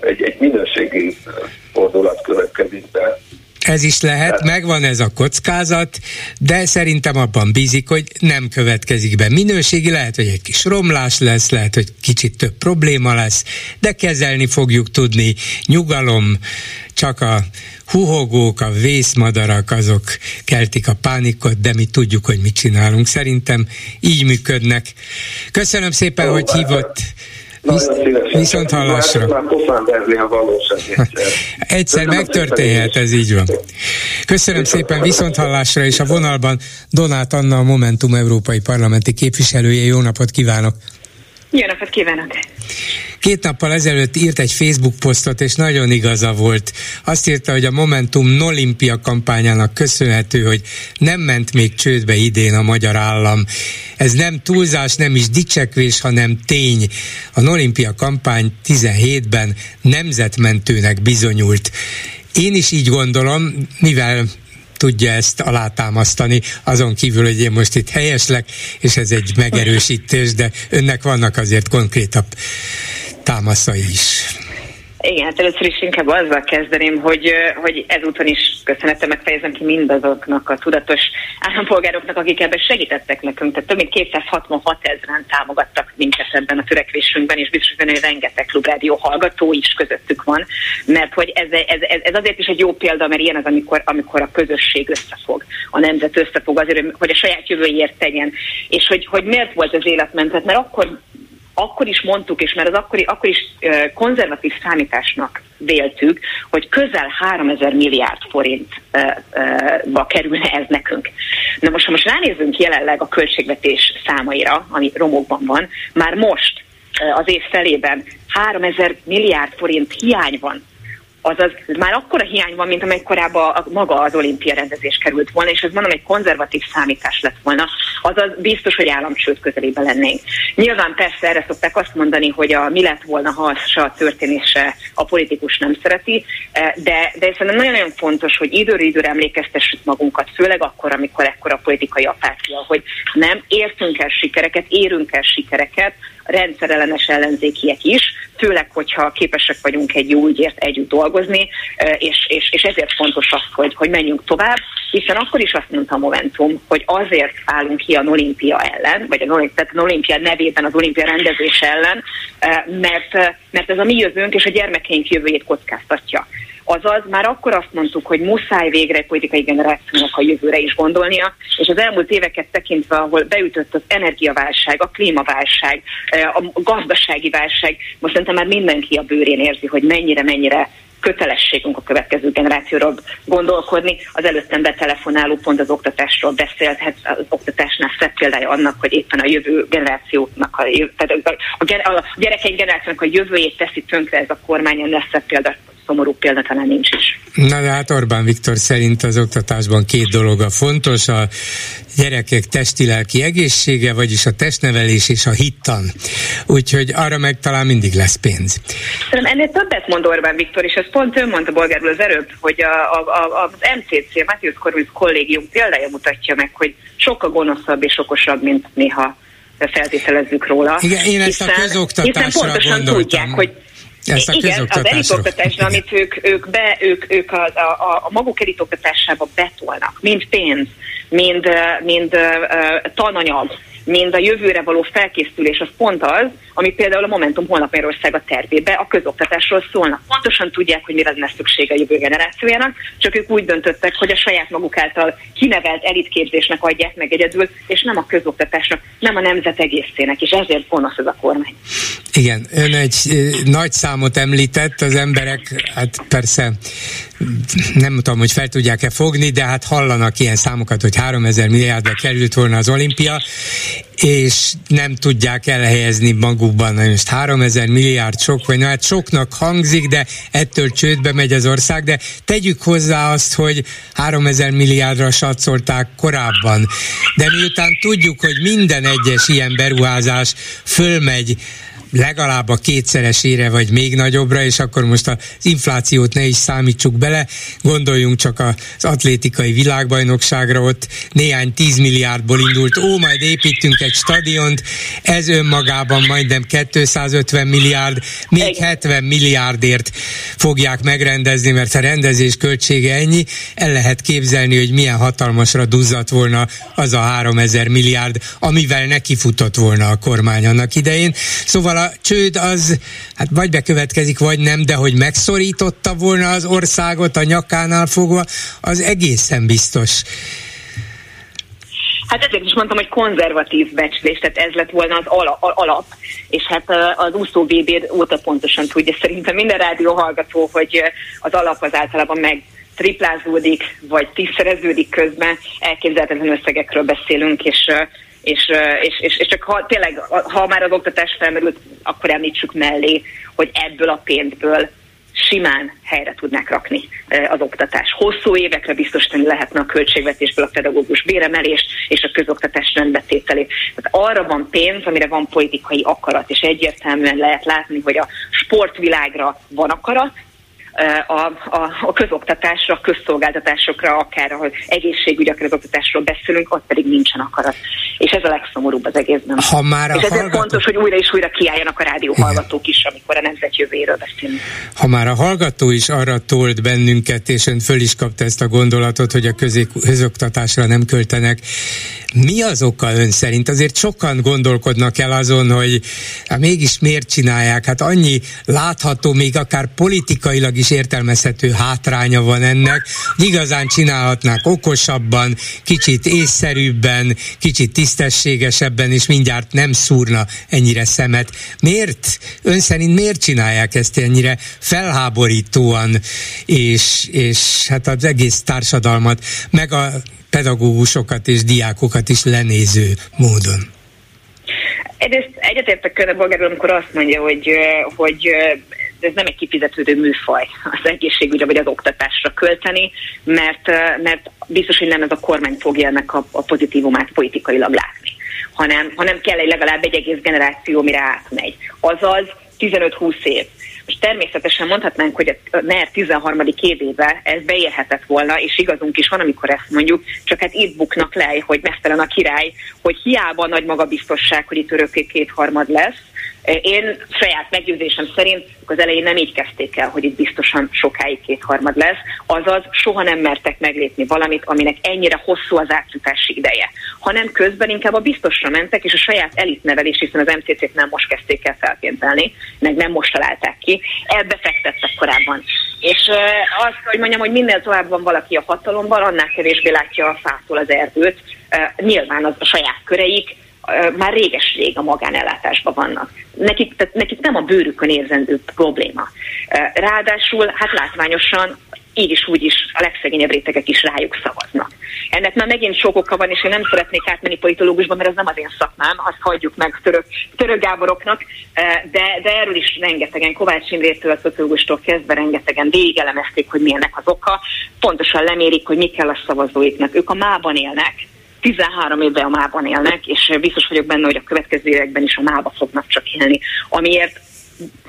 egy, egy minőségi fordulat következik be. Ez is lehet, megvan ez a kockázat, de szerintem abban bízik, hogy nem következik be minőségi, lehet, hogy egy kis romlás lesz, lehet, hogy kicsit több probléma lesz, de kezelni fogjuk tudni, nyugalom, csak a huhogók, a vészmadarak, azok keltik a pánikot, de mi tudjuk, hogy mit csinálunk. Szerintem így működnek. Köszönöm szépen, hogy hívott. Viszont hallásra. Már a valóság egyszer. egyszer megtörténhet, ez így van. Köszönöm szépen, viszont hallásra, és a vonalban Donát Anna, a Momentum Európai Parlamenti képviselője. Jó napot kívánok! Jó napot kívánok! Két nappal ezelőtt írt egy Facebook posztot, és nagyon igaza volt. Azt írta, hogy a Momentum Nolimpia kampányának köszönhető, hogy nem ment még csődbe idén a magyar állam. Ez nem túlzás, nem is dicsekvés, hanem tény. A Nolimpia kampány 17-ben nemzetmentőnek bizonyult. Én is így gondolom, mivel tudja ezt alátámasztani, azon kívül, hogy én most itt helyeslek, és ez egy megerősítés, de önnek vannak azért konkrétabb támaszai is. Igen, hát először is inkább azzal kezdeném, hogy, hogy ezúton is köszönetemet fejezem ki mindazoknak a tudatos állampolgároknak, akik ebben segítettek nekünk. Tehát több mint 266 ezeren támogattak minket ebben a törekvésünkben, és biztos benne, hogy rengeteg klubrádió hallgató is közöttük van, mert hogy ez, ez, ez, ez azért is egy jó példa, mert ilyen az, amikor, amikor a közösség összefog, a nemzet összefog azért, hogy a saját jövőjért tegyen. És hogy, hogy miért volt az életmentet, mert akkor akkor is mondtuk, és mert az akkori, akkor is konzervatív számításnak véltük, hogy közel 3000 milliárd forintba kerülne ez nekünk. Na most, ha most ránézzünk jelenleg a költségvetés számaira, ami romokban van, már most az év felében 3000 milliárd forint hiány van azaz már akkora hiány van, mint amely korábban a, maga az olimpia rendezés került volna, és ez mondom, egy konzervatív számítás lett volna, azaz biztos, hogy államcsőd közelében lennénk. Nyilván persze erre szokták azt mondani, hogy a mi lett volna, ha az se a történése a politikus nem szereti, eh, de, de szerintem nagyon-nagyon fontos, hogy időről időre emlékeztessük magunkat, főleg akkor, amikor ekkora politikai apátia, hogy nem értünk el sikereket, érünk el sikereket, rendszerellenes ellenzékiek is, főleg, hogyha képesek vagyunk egy jó ügyért együtt dolgozni, és, és, és ezért fontos az, hogy, hogy menjünk tovább, hiszen akkor is azt mondta a Momentum, hogy azért állunk ki a olimpia ellen, vagy a, tehát a olimpia nevében az olimpia rendezés ellen, mert, mert ez a mi jövőnk és a gyermekeink jövőjét kockáztatja. Azaz már akkor azt mondtuk, hogy muszáj végre egy politikai generációnak a jövőre is gondolnia, és az elmúlt éveket tekintve, ahol beütött az energiaválság, a klímaválság, a gazdasági válság, most szerintem már mindenki a bőrén érzi, hogy mennyire-mennyire kötelességünk a következő generációról gondolkodni. Az előttem betelefonáló pont az oktatásról beszélt, az oktatásnál szebb példája annak, hogy éppen a jövő generációknak, a, tehát a, a gyerekeink generációnak a jövőjét teszi tönkre ez a kormány, ennél szebb példa szomorú példa talán nincs is. Na de hát Orbán Viktor szerint az oktatásban két dolog a fontos, a gyerekek testi-lelki egészsége, vagyis a testnevelés és a hittan. Úgyhogy arra meg talán mindig lesz pénz. Szerintem ennél többet mond Orbán Viktor, és ezt pont ön mondta bolgárul az előbb, hogy a, a, a, az MCC, Matthias Corvinus kollégium példája mutatja meg, hogy sokkal gonoszabb és okosabb, mint néha feltételezzük róla. Igen, én ezt hiszen, a közoktatásra hiszen pontosan gondoltam. tudják, hogy ezt a Igen, az elitoktatásra, amit ők, ők, be, ők, ők a, a, a maguk elitoktatásába betolnak, mind pénz, mind, mind uh, tananyag, mind a jövőre való felkészülés, az pont az, ami például a Momentum holnap Magyarország a tervébe a közoktatásról szólnak. Pontosan tudják, hogy mire lenne szüksége a jövő generációjának, csak ők úgy döntöttek, hogy a saját maguk által kinevelt elitképzésnek adják meg egyedül, és nem a közoktatásnak, nem a nemzet egészének, és ezért gonosz ez a kormány. Igen, ön egy nagy számot említett, az emberek, hát persze nem tudom, hogy fel tudják-e fogni, de hát hallanak ilyen számokat, hogy 3000 milliárdra került volna az olimpia, és nem tudják elhelyezni magukban, hogy most 3000 milliárd sok, vagy na hát soknak hangzik, de ettől csődbe megy az ország, de tegyük hozzá azt, hogy 3000 milliárdra satszolták korábban. De miután tudjuk, hogy minden egyes ilyen beruházás fölmegy legalább a kétszeresére, vagy még nagyobbra, és akkor most az inflációt ne is számítsuk bele, gondoljunk csak az atlétikai világbajnokságra, ott néhány 10 milliárdból indult, ó, majd építünk egy stadiont, ez önmagában majdnem 250 milliárd, még 70 milliárdért fogják megrendezni, mert a rendezés költsége ennyi, el lehet képzelni, hogy milyen hatalmasra duzzadt volna az a 3000 milliárd, amivel nekifutott volna a kormány annak idején. Szóval a csőd az hát vagy bekövetkezik, vagy nem, de hogy megszorította volna az országot a nyakánál fogva, az egészen biztos. Hát ezért is mondtam, hogy konzervatív becslés, tehát ez lett volna az alap. És hát az úszó VB óta pontosan tudja szerintem minden rádió hallgató, hogy az alap az általában meg triplázódik, vagy tízszereződik közben, elképzelhetetlen összegekről beszélünk, és és, és, és, és csak ha tényleg, ha már az oktatás felmerült, akkor említsük mellé, hogy ebből a pénzből simán helyre tudnák rakni az oktatás. Hosszú évekre biztosítani lehetne a költségvetésből a pedagógus béremelést és a közoktatás rendbetételét. Tehát arra van pénz, amire van politikai akarat, és egyértelműen lehet látni, hogy a sportvilágra van akarat, a, a, a közoktatásra, a közszolgáltatásokra, akár ahol egészségügy, akár az oktatásról beszélünk, ott pedig nincsen akarat. És ez a legszomorúbb az egészben. Ha már a és ezért hallgató... fontos, hogy újra és újra kiálljanak a rádióhallgatók is, amikor a nemzet jövőjéről beszélünk. Ha már a hallgató is arra tolt bennünket, és ön föl is kapta ezt a gondolatot, hogy a közoktatásra nem költenek, mi az oka ön szerint? Azért sokan gondolkodnak el azon, hogy hát mégis miért csinálják? Hát annyi látható, még akár politikailag is értelmezhető hátránya van ennek, igazán csinálhatnák okosabban, kicsit észszerűbben, kicsit tisztességesebben, és mindjárt nem szúrna ennyire szemet. Miért? Ön szerint miért csinálják ezt ennyire felháborítóan, és, és hát az egész társadalmat, meg a pedagógusokat és diákokat is lenéző módon? Egyrészt egyetértek Körne Bolgárról, amikor azt mondja, hogy, hogy ez nem egy kifizetődő műfaj az egészségügyre vagy az oktatásra költeni, mert, mert biztos, hogy nem ez a kormány fogja ennek a, a pozitívumát politikailag látni, hanem, hanem kell egy legalább egy egész generáció, mire átmegy. Azaz 15-20 év. Most természetesen mondhatnánk, hogy a NER 13. évébe ez beérhetett volna, és igazunk is van, amikor ezt mondjuk, csak hát itt buknak le, hogy mesztelen a király, hogy hiába nagy magabiztosság, hogy itt örökké kétharmad lesz, Én saját meggyőzésem szerint az elején nem így kezdték el, hogy itt biztosan sokáig kétharmad lesz, azaz soha nem mertek meglépni valamit, aminek ennyire hosszú az átjutási ideje, hanem közben inkább a biztosra mentek, és a saját elitnevelés, hiszen az MCC-t nem most kezdték el felpéntelni, meg nem most találták ki, ebbe fektettek korábban. És azt, hogy mondjam, hogy minél tovább van valaki a hatalomban, annál kevésbé látja a fától az erdőt, nyilván az a saját köreik, már réges-rég a magánellátásban vannak. Nekik, tehát nekik nem a bőrükön érzendő probléma. Ráadásul, hát látványosan így is úgy is a legszegényebb rétegek is rájuk szavaznak. Ennek már megint sok oka van, és én nem szeretnék átmenni politológusba, mert ez nem az én szakmám, azt hagyjuk meg török, török Gáboroknak, de, de erről is rengetegen, Kovács Imrétől, a szociológustól kezdve rengetegen végelemezték, hogy milyennek az oka, pontosan lemérik, hogy mi kell a szavazóiknak. Ők a mában élnek, 13 évvel a mában élnek, és biztos vagyok benne, hogy a következő években is a mába fognak csak élni. Amiért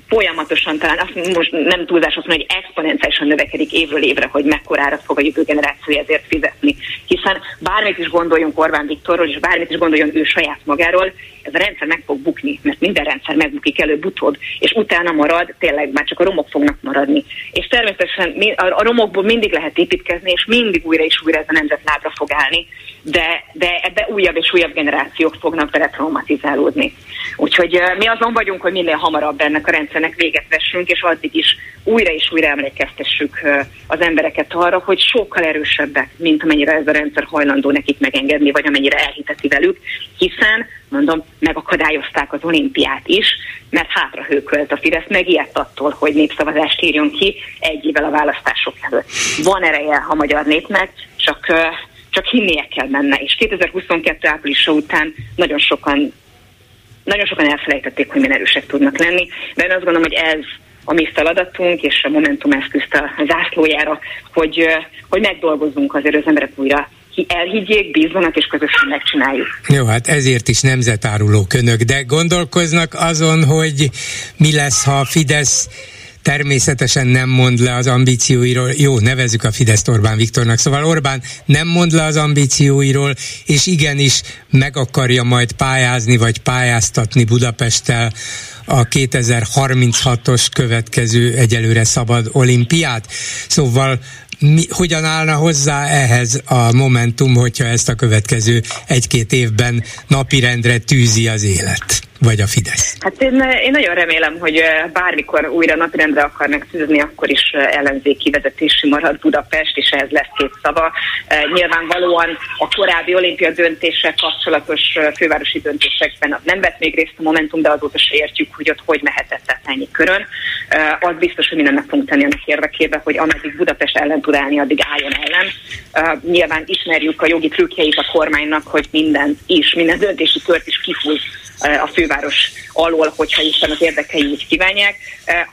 folyamatosan, talán azt most nem túlzás azt mondani, hogy exponenciálisan növekedik évről évre, hogy mekkorára fog a jövő generáció ezért fizetni. Hiszen bármit is gondoljunk Orbán Viktorról, és bármit is gondoljon ő saját magáról, ez a rendszer meg fog bukni, mert minden rendszer megbukik előbb-utóbb, és utána marad, tényleg már csak a romok fognak maradni. És természetesen a romokból mindig lehet építkezni, és mindig újra és újra ez a nemzet lábra fog állni, de, de ebbe újabb és újabb generációk fognak bele traumatizálódni. Úgyhogy mi azon vagyunk, hogy minél hamarabb ennek a rendszernek véget vessünk, és addig is újra és újra emlékeztessük az embereket arra, hogy sokkal erősebbek, mint amennyire ez a rendszer hajlandó nekik megengedni, vagy amennyire elhiteti velük, hiszen, mondom, megakadályozták az olimpiát is, mert hátra hőkölt a Fidesz, megijedt attól, hogy népszavazást írjon ki egy évvel a választások előtt. Van ereje a magyar népnek, csak csak hinnie kell benne. És 2022 áprilisa után nagyon sokan nagyon sokan elfelejtették, hogy milyen erősek tudnak lenni, de én azt gondolom, hogy ez a mi feladatunk, és a Momentum eszközt a zászlójára, hogy, hogy megdolgozzunk azért az emberek újra elhiggyék, bízzanak, és közösen megcsináljuk. Jó, hát ezért is nemzetáruló könök, de gondolkoznak azon, hogy mi lesz, ha a Fidesz természetesen nem mond le az ambícióiról, jó, nevezük a Fidesz Orbán Viktornak, szóval Orbán nem mond le az ambícióiról, és igenis meg akarja majd pályázni, vagy pályáztatni Budapesttel a 2036-os következő egyelőre szabad olimpiát. Szóval mi, hogyan állna hozzá ehhez a Momentum, hogyha ezt a következő egy-két évben napirendre tűzi az élet? Vagy a Fidesz? Hát én, én nagyon remélem, hogy bármikor újra napirendre akarnak tűzni, akkor is ellenzéki vezetési marad Budapest, és ehhez lesz két szava. Nyilvánvalóan a korábbi olimpia döntéssel kapcsolatos fővárosi döntésekben nem vett még részt a Momentum, de azóta se értjük, hogy ott hogy mehetett át ennyi körön. Az biztos, hogy mindennek fogunk tenni annak érdekében, hogy ameddig Budapest ellen tud állni, addig álljon ellen. Nyilván ismerjük a jogi trükkjeit a kormánynak, hogy minden is, minden döntési kört is kifúj a főváros alól, hogyha Isten az érdekei úgy kívánják.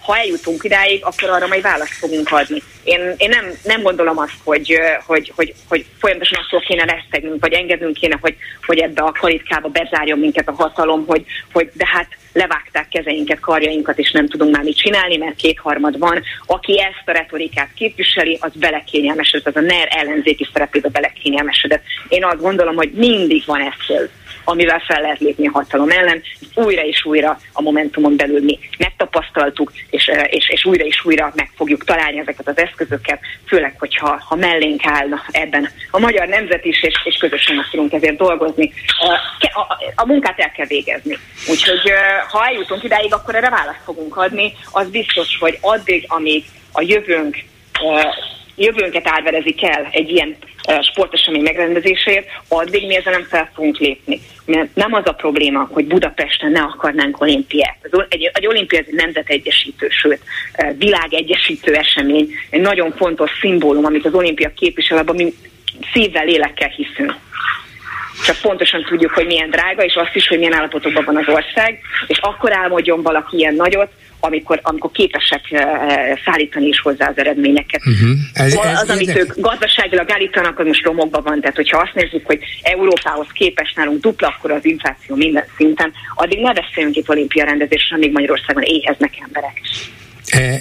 Ha eljutunk idáig, akkor arra majd választ fogunk adni. Én, én nem, nem gondolom azt, hogy, hogy, hogy, hogy folyamatosan attól kéne lesztegnünk, vagy engednünk kéne, hogy, hogy ebbe a kalitkába bezárjon minket a hatalom, hogy, hogy de hát levágták kezeinket, karjainkat, és nem tudunk már mit csinálni, mert kétharmad van. Aki ezt a retorikát képviseli, az belekényelmesedett, az a NER ellenzéki szerepébe belekényelmesedett. Én azt gondolom, hogy mindig van eszköz amivel fel lehet lépni a hatalom ellen. Újra és újra a Momentumon belül mi megtapasztaltuk, és, eh, és, és újra és újra meg fogjuk találni ezeket az eszközöket, főleg, hogyha ha mellénk állna ebben a magyar nemzet is, és, és közösen tudunk ezért dolgozni. A, a, a munkát el kell végezni. Úgyhogy eh, ha eljutunk idáig, akkor erre választ fogunk adni. Az biztos, hogy addig, amíg a jövőnk eh, jövőnket árverezik el egy ilyen sportesemény megrendezéséért, addig mi ezzel nem fel fogunk lépni. Mert nem az a probléma, hogy Budapesten ne akarnánk olimpiát. Egy, egy olimpia egy nemzetegyesítő, sőt, világegyesítő esemény, egy nagyon fontos szimbólum, amit az olimpia képvisel, abban mi szívvel, lélekkel hiszünk csak pontosan tudjuk, hogy milyen drága, és azt is, hogy milyen állapotokban van az ország, és akkor álmodjon valaki ilyen nagyot, amikor, amikor képesek uh, szállítani is hozzá az eredményeket. Uh-huh. Ez, ez, az, amit ez, ők gazdaságilag állítanak, az most romokban van. Tehát, hogyha azt nézzük, hogy Európához képest nálunk dupla, akkor az infláció minden szinten, addig ne beszéljünk itt olimpia rendezésről, amíg Magyarországon éheznek emberek.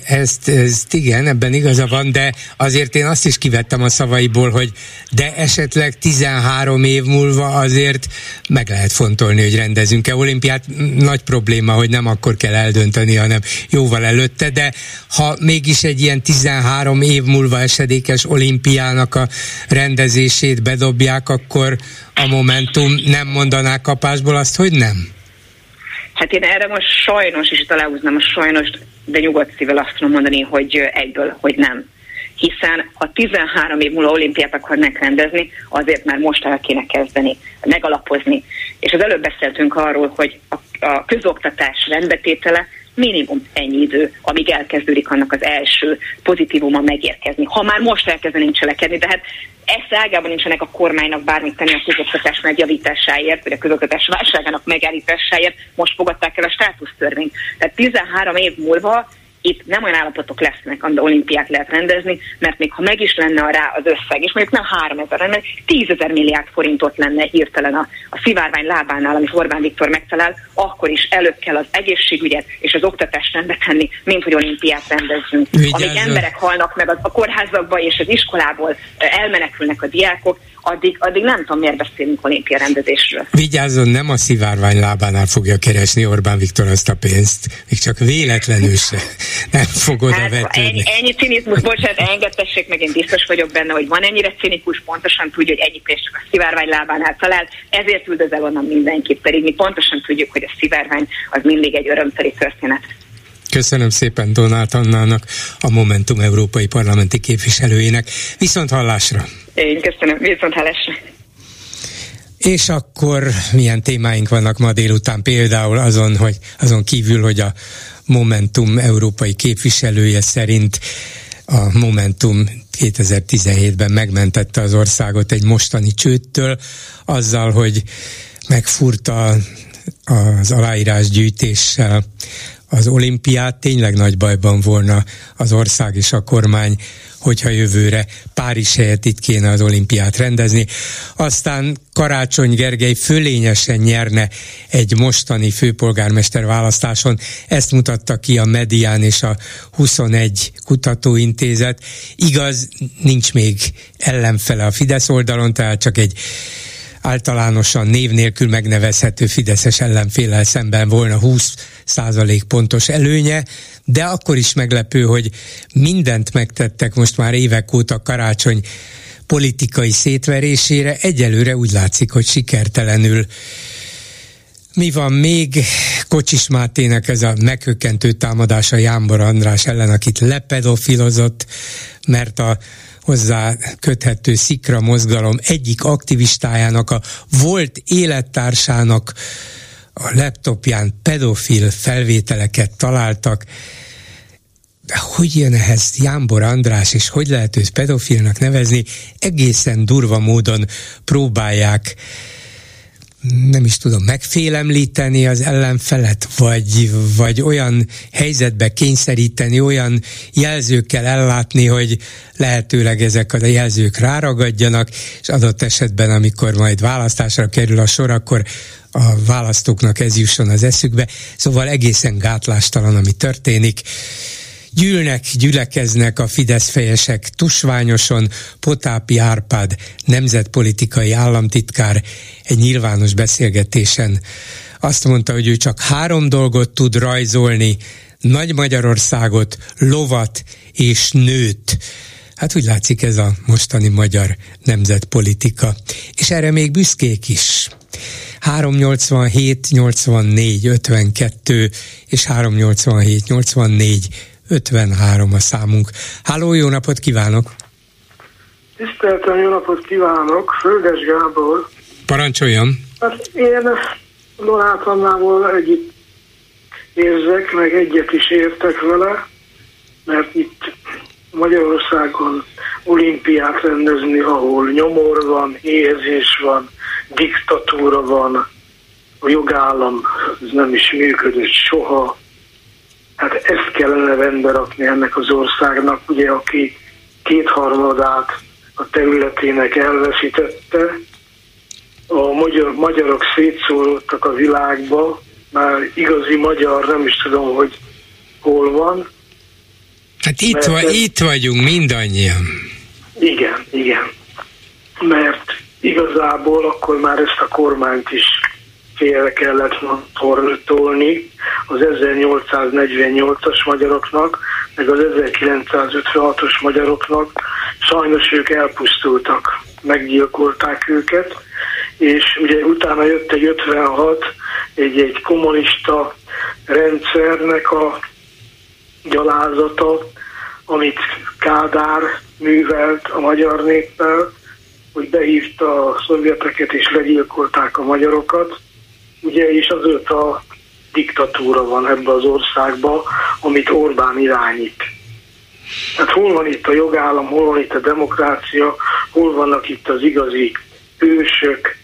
Ezt, ezt igen, ebben igaza van, de azért én azt is kivettem a szavaiból, hogy de esetleg 13 év múlva azért meg lehet fontolni, hogy rendezünk-e olimpiát. Nagy probléma, hogy nem akkor kell eldönteni, hanem jóval előtte, de ha mégis egy ilyen 13 év múlva esedékes olimpiának a rendezését bedobják, akkor a Momentum nem mondaná kapásból azt, hogy nem? Hát én erre most sajnos, és itt aláhúznám a sajnos, de nyugodt szívvel azt tudom mondani, hogy egyből, hogy nem. Hiszen ha 13 év múlva olimpiát akarnak rendezni, azért már most el kéne kezdeni, megalapozni. És az előbb beszéltünk arról, hogy a, a közoktatás rendbetétele minimum ennyi idő, amíg elkezdődik annak az első pozitívuma megérkezni. Ha már most elkezdenénk cselekedni, de hát ezt ágában nincsenek a kormánynak bármit tenni a közoktatás megjavításáért, vagy a közoktatás válságának megállításáért, most fogadták el a státusztörvényt. Tehát 13 év múlva itt nem olyan állapotok lesznek, amiben olimpiát lehet rendezni, mert még ha meg is lenne rá az összeg, és mondjuk nem 3 ezer, hanem 10 ezer milliárd forintot lenne hirtelen a, a szivárvány lábánál, amit Orbán Viktor megtalál, akkor is előbb kell az egészségügyet és az oktatást rendbe tenni, mint hogy olimpiát rendezzünk. Vigyázzon. Amíg emberek halnak meg a, a kórházakba és az iskolából elmenekülnek a diákok, addig, addig nem tudom, miért beszélünk olimpia rendezésről. Vigyázzon, nem a szivárvány lábánál fogja keresni Orbán Viktor azt a pénzt, még csak véletlenül se nem fog oda hát, ennyi, ennyi cinizmus, bocsánat, engedtessék meg, én biztos vagyok benne, hogy van ennyire cinikus, pontosan tudja, hogy ennyi pénzt csak a szivárvány lábánál talál, ezért üldözel onnan mindenkit, pedig mi pontosan tudjuk, hogy a szivárvány az mindig egy örömteli történet. Köszönöm szépen Donát Annának, a Momentum Európai Parlamenti képviselőjének. Viszont hallásra! Én köszönöm, viszont hallásra! És akkor milyen témáink vannak ma délután? Például azon, hogy azon kívül, hogy a Momentum európai képviselője szerint a Momentum 2017-ben megmentette az országot egy mostani csőttől, azzal, hogy megfurta az aláírásgyűjtéssel az olimpiát, tényleg nagy bajban volna az ország és a kormány, hogyha jövőre Párizs helyett itt kéne az olimpiát rendezni. Aztán Karácsony Gergely fölényesen nyerne egy mostani főpolgármester választáson. Ezt mutatta ki a Medián és a 21 kutatóintézet. Igaz, nincs még ellenfele a Fidesz oldalon, tehát csak egy általánosan név nélkül megnevezhető Fideszes ellenfélel szemben volna 20 százalék pontos előnye, de akkor is meglepő, hogy mindent megtettek most már évek óta karácsony politikai szétverésére, egyelőre úgy látszik, hogy sikertelenül mi van még? Kocsis Mátének ez a meghökkentő támadása Jámbor András ellen, akit lepedofilozott, mert a hozzá köthető Szikra mozgalom egyik aktivistájának, a volt élettársának a laptopján pedofil felvételeket találtak. De hogy jön ehhez Jámbor András, és hogy lehet őt pedofilnak nevezni? Egészen durva módon próbálják nem is tudom, megfélemlíteni az ellenfelet, vagy, vagy olyan helyzetbe kényszeríteni, olyan jelzőkkel ellátni, hogy lehetőleg ezek a jelzők ráragadjanak, és adott esetben, amikor majd választásra kerül a sor, akkor a választóknak ez jusson az eszükbe. Szóval egészen gátlástalan, ami történik gyűlnek, gyülekeznek a Fidesz fejesek tusványoson, Potápi Árpád, nemzetpolitikai államtitkár egy nyilvános beszélgetésen azt mondta, hogy ő csak három dolgot tud rajzolni, Nagy Magyarországot, lovat és nőt. Hát úgy látszik ez a mostani magyar nemzetpolitika. És erre még büszkék is. 387 84 52 és 387 84 53 a számunk. Háló, jó napot kívánok! Tiszteltem, jó napot kívánok! Földes Gábor. Parancsoljon! Hát én Donát Annával együtt érzek, meg egyet is értek vele, mert itt Magyarországon olimpiát rendezni, ahol nyomor van, éhezés van, diktatúra van, a jogállam ez nem is működött soha, Hát ezt kellene rendbe rakni ennek az országnak, ugye, aki kétharmadát a területének elveszítette, a magyar, magyarok szétszórodtak a világba, már igazi magyar nem is tudom, hogy hol van, Hát itt, va, itt vagyunk mindannyian. Igen, igen. Mert igazából akkor már ezt a kormányt is félre kellett tolni az 1848-as magyaroknak, meg az 1956-os magyaroknak. Sajnos ők elpusztultak, meggyilkolták őket, és ugye utána jött egy 56, egy, egy kommunista rendszernek a gyalázata, amit Kádár művelt a magyar néppel, hogy behívta a szovjeteket és legyilkolták a magyarokat. Ugye, és azóta diktatúra van ebbe az országba, amit Orbán irányít. Hát hol van itt a jogállam, hol van itt a demokrácia, hol vannak itt az igazi ősök,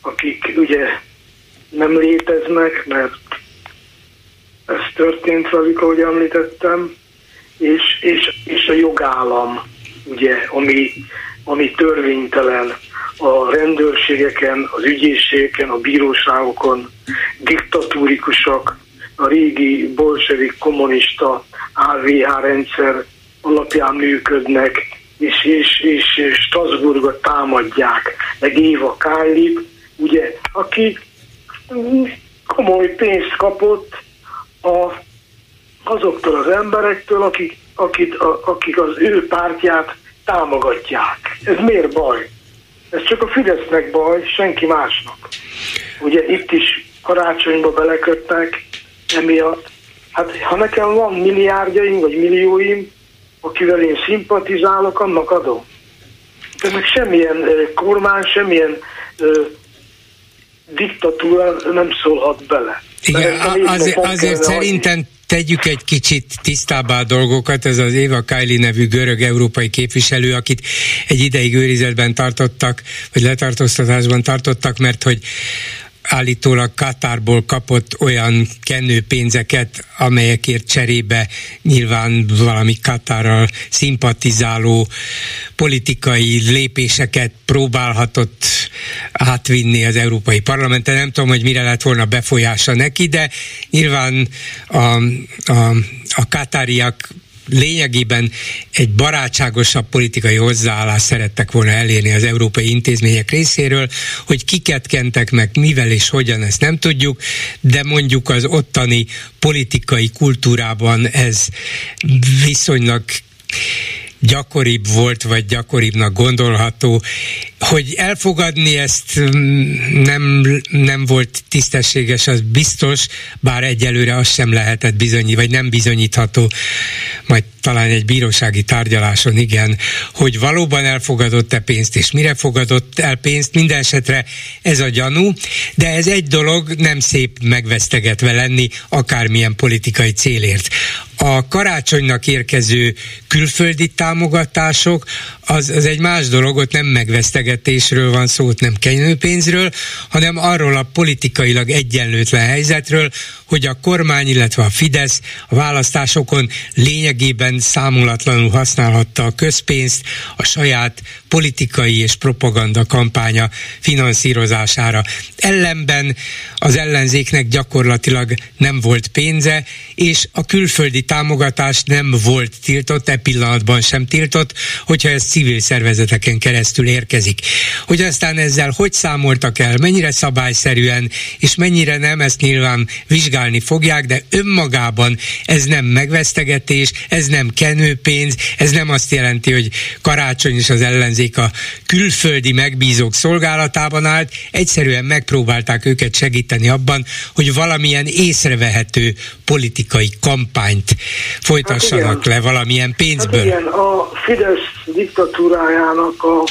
akik ugye nem léteznek, mert ez történt velük, ahogy említettem, és, és, és a jogállam, ugye, ami, ami törvénytelen a rendőrségeken, az ügyészségeken, a bíróságokon, diktatúrikusak, a régi bolsevik kommunista AVH rendszer alapján működnek, és, és, és Strasbourgot támadják, meg Éva Kálit, ugye, aki komoly pénzt kapott a, azoktól az emberektől, akik, akik, a, akik az ő pártját támogatják. Ez miért baj? Ez csak a Fidesznek baj, senki másnak. Ugye itt is karácsonyba belekötnek emiatt. Hát ha nekem van milliárdjaim, vagy millióim, akivel én szimpatizálok, annak adom. De meg semmilyen kormány, semmilyen diktatúra nem szólhat bele. Igen, azért, azért szerintem tegyük egy kicsit tisztábbá a dolgokat. Ez az Éva Kaili nevű görög európai képviselő, akit egy ideig őrizetben tartottak, vagy letartóztatásban tartottak, mert hogy állítólag Katárból kapott olyan kenőpénzeket, amelyekért cserébe nyilván valami Katárral szimpatizáló politikai lépéseket próbálhatott átvinni az Európai Parlamenten. Nem tudom, hogy mire lett volna befolyása neki, de nyilván a, a, a katáriak lényegében egy barátságosabb politikai hozzáállást szerettek volna elérni az európai intézmények részéről, hogy kiket kentek meg, mivel és hogyan, ezt nem tudjuk, de mondjuk az ottani politikai kultúrában ez viszonylag gyakoribb volt, vagy gyakoribbnak gondolható. Hogy elfogadni ezt mm, nem, nem volt tisztességes, az biztos, bár egyelőre az sem lehetett bizonyítani, vagy nem bizonyítható, majd talán egy bírósági tárgyaláson igen, hogy valóban elfogadott-e pénzt, és mire fogadott el pénzt, minden esetre ez a gyanú, de ez egy dolog, nem szép megvesztegetve lenni akármilyen politikai célért. A karácsonynak érkező külföldi támogatások, az, az egy más dolog, ott nem megvesztegetésről van szó, ott nem kenőpénzről, hanem arról a politikailag egyenlőtlen helyzetről, hogy a kormány, illetve a Fidesz a választásokon lényegében számolatlanul használhatta a közpénzt a saját politikai és propaganda kampánya finanszírozására. Ellenben az ellenzéknek gyakorlatilag nem volt pénze, és a külföldi támogatás nem volt tiltott, e pillanatban sem tiltott, hogyha ez civil szervezeteken keresztül érkezik. Hogy aztán ezzel hogy számoltak el, mennyire szabályszerűen, és mennyire nem, ezt nyilván vizsgálni fogják, de önmagában ez nem megvesztegetés, ez nem kenőpénz, ez nem azt jelenti, hogy karácsony és az ellenzék a külföldi megbízók szolgálatában állt, egyszerűen megpróbálták őket segíteni abban, hogy valamilyen észrevehető politikai kampányt folytassanak hát le valamilyen pénzből. Hát igen, a Fidesz diktatúrájának a,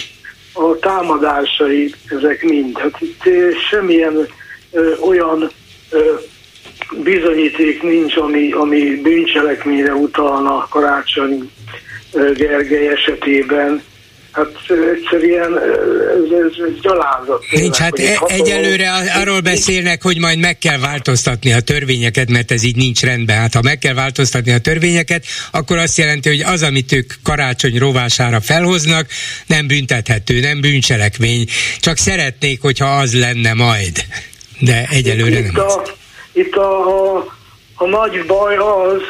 a támadásai, ezek mind. Hát itt semmilyen ö, olyan ö, bizonyíték nincs, ami, ami bűncselekményre utalna Karácsony Gergely esetében. Hát egyszerűen ez, ez, gyalázat. Nincs, hát e, egyelőre arról beszélnek, hogy majd meg kell változtatni a törvényeket, mert ez így nincs rendben. Hát ha meg kell változtatni a törvényeket, akkor azt jelenti, hogy az, amit ők karácsony rovására felhoznak, nem büntethető, nem bűncselekmény. Csak szeretnék, hogyha az lenne majd. De egyelőre itt nem. A, itt a, a, a nagy baj az,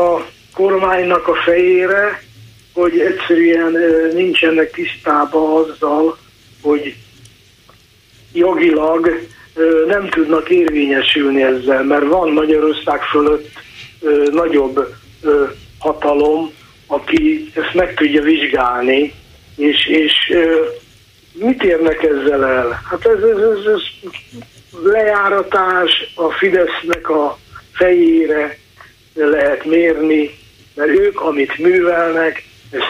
a kormánynak a fejére, hogy egyszerűen nincsenek tisztában azzal, hogy jogilag nem tudnak érvényesülni ezzel, mert van Magyarország fölött nagyobb hatalom, aki ezt meg tudja vizsgálni, és, és mit érnek ezzel el? Hát ez, ez, ez, ez lejáratás a Fidesznek a fejére lehet mérni, mert ők, amit művelnek,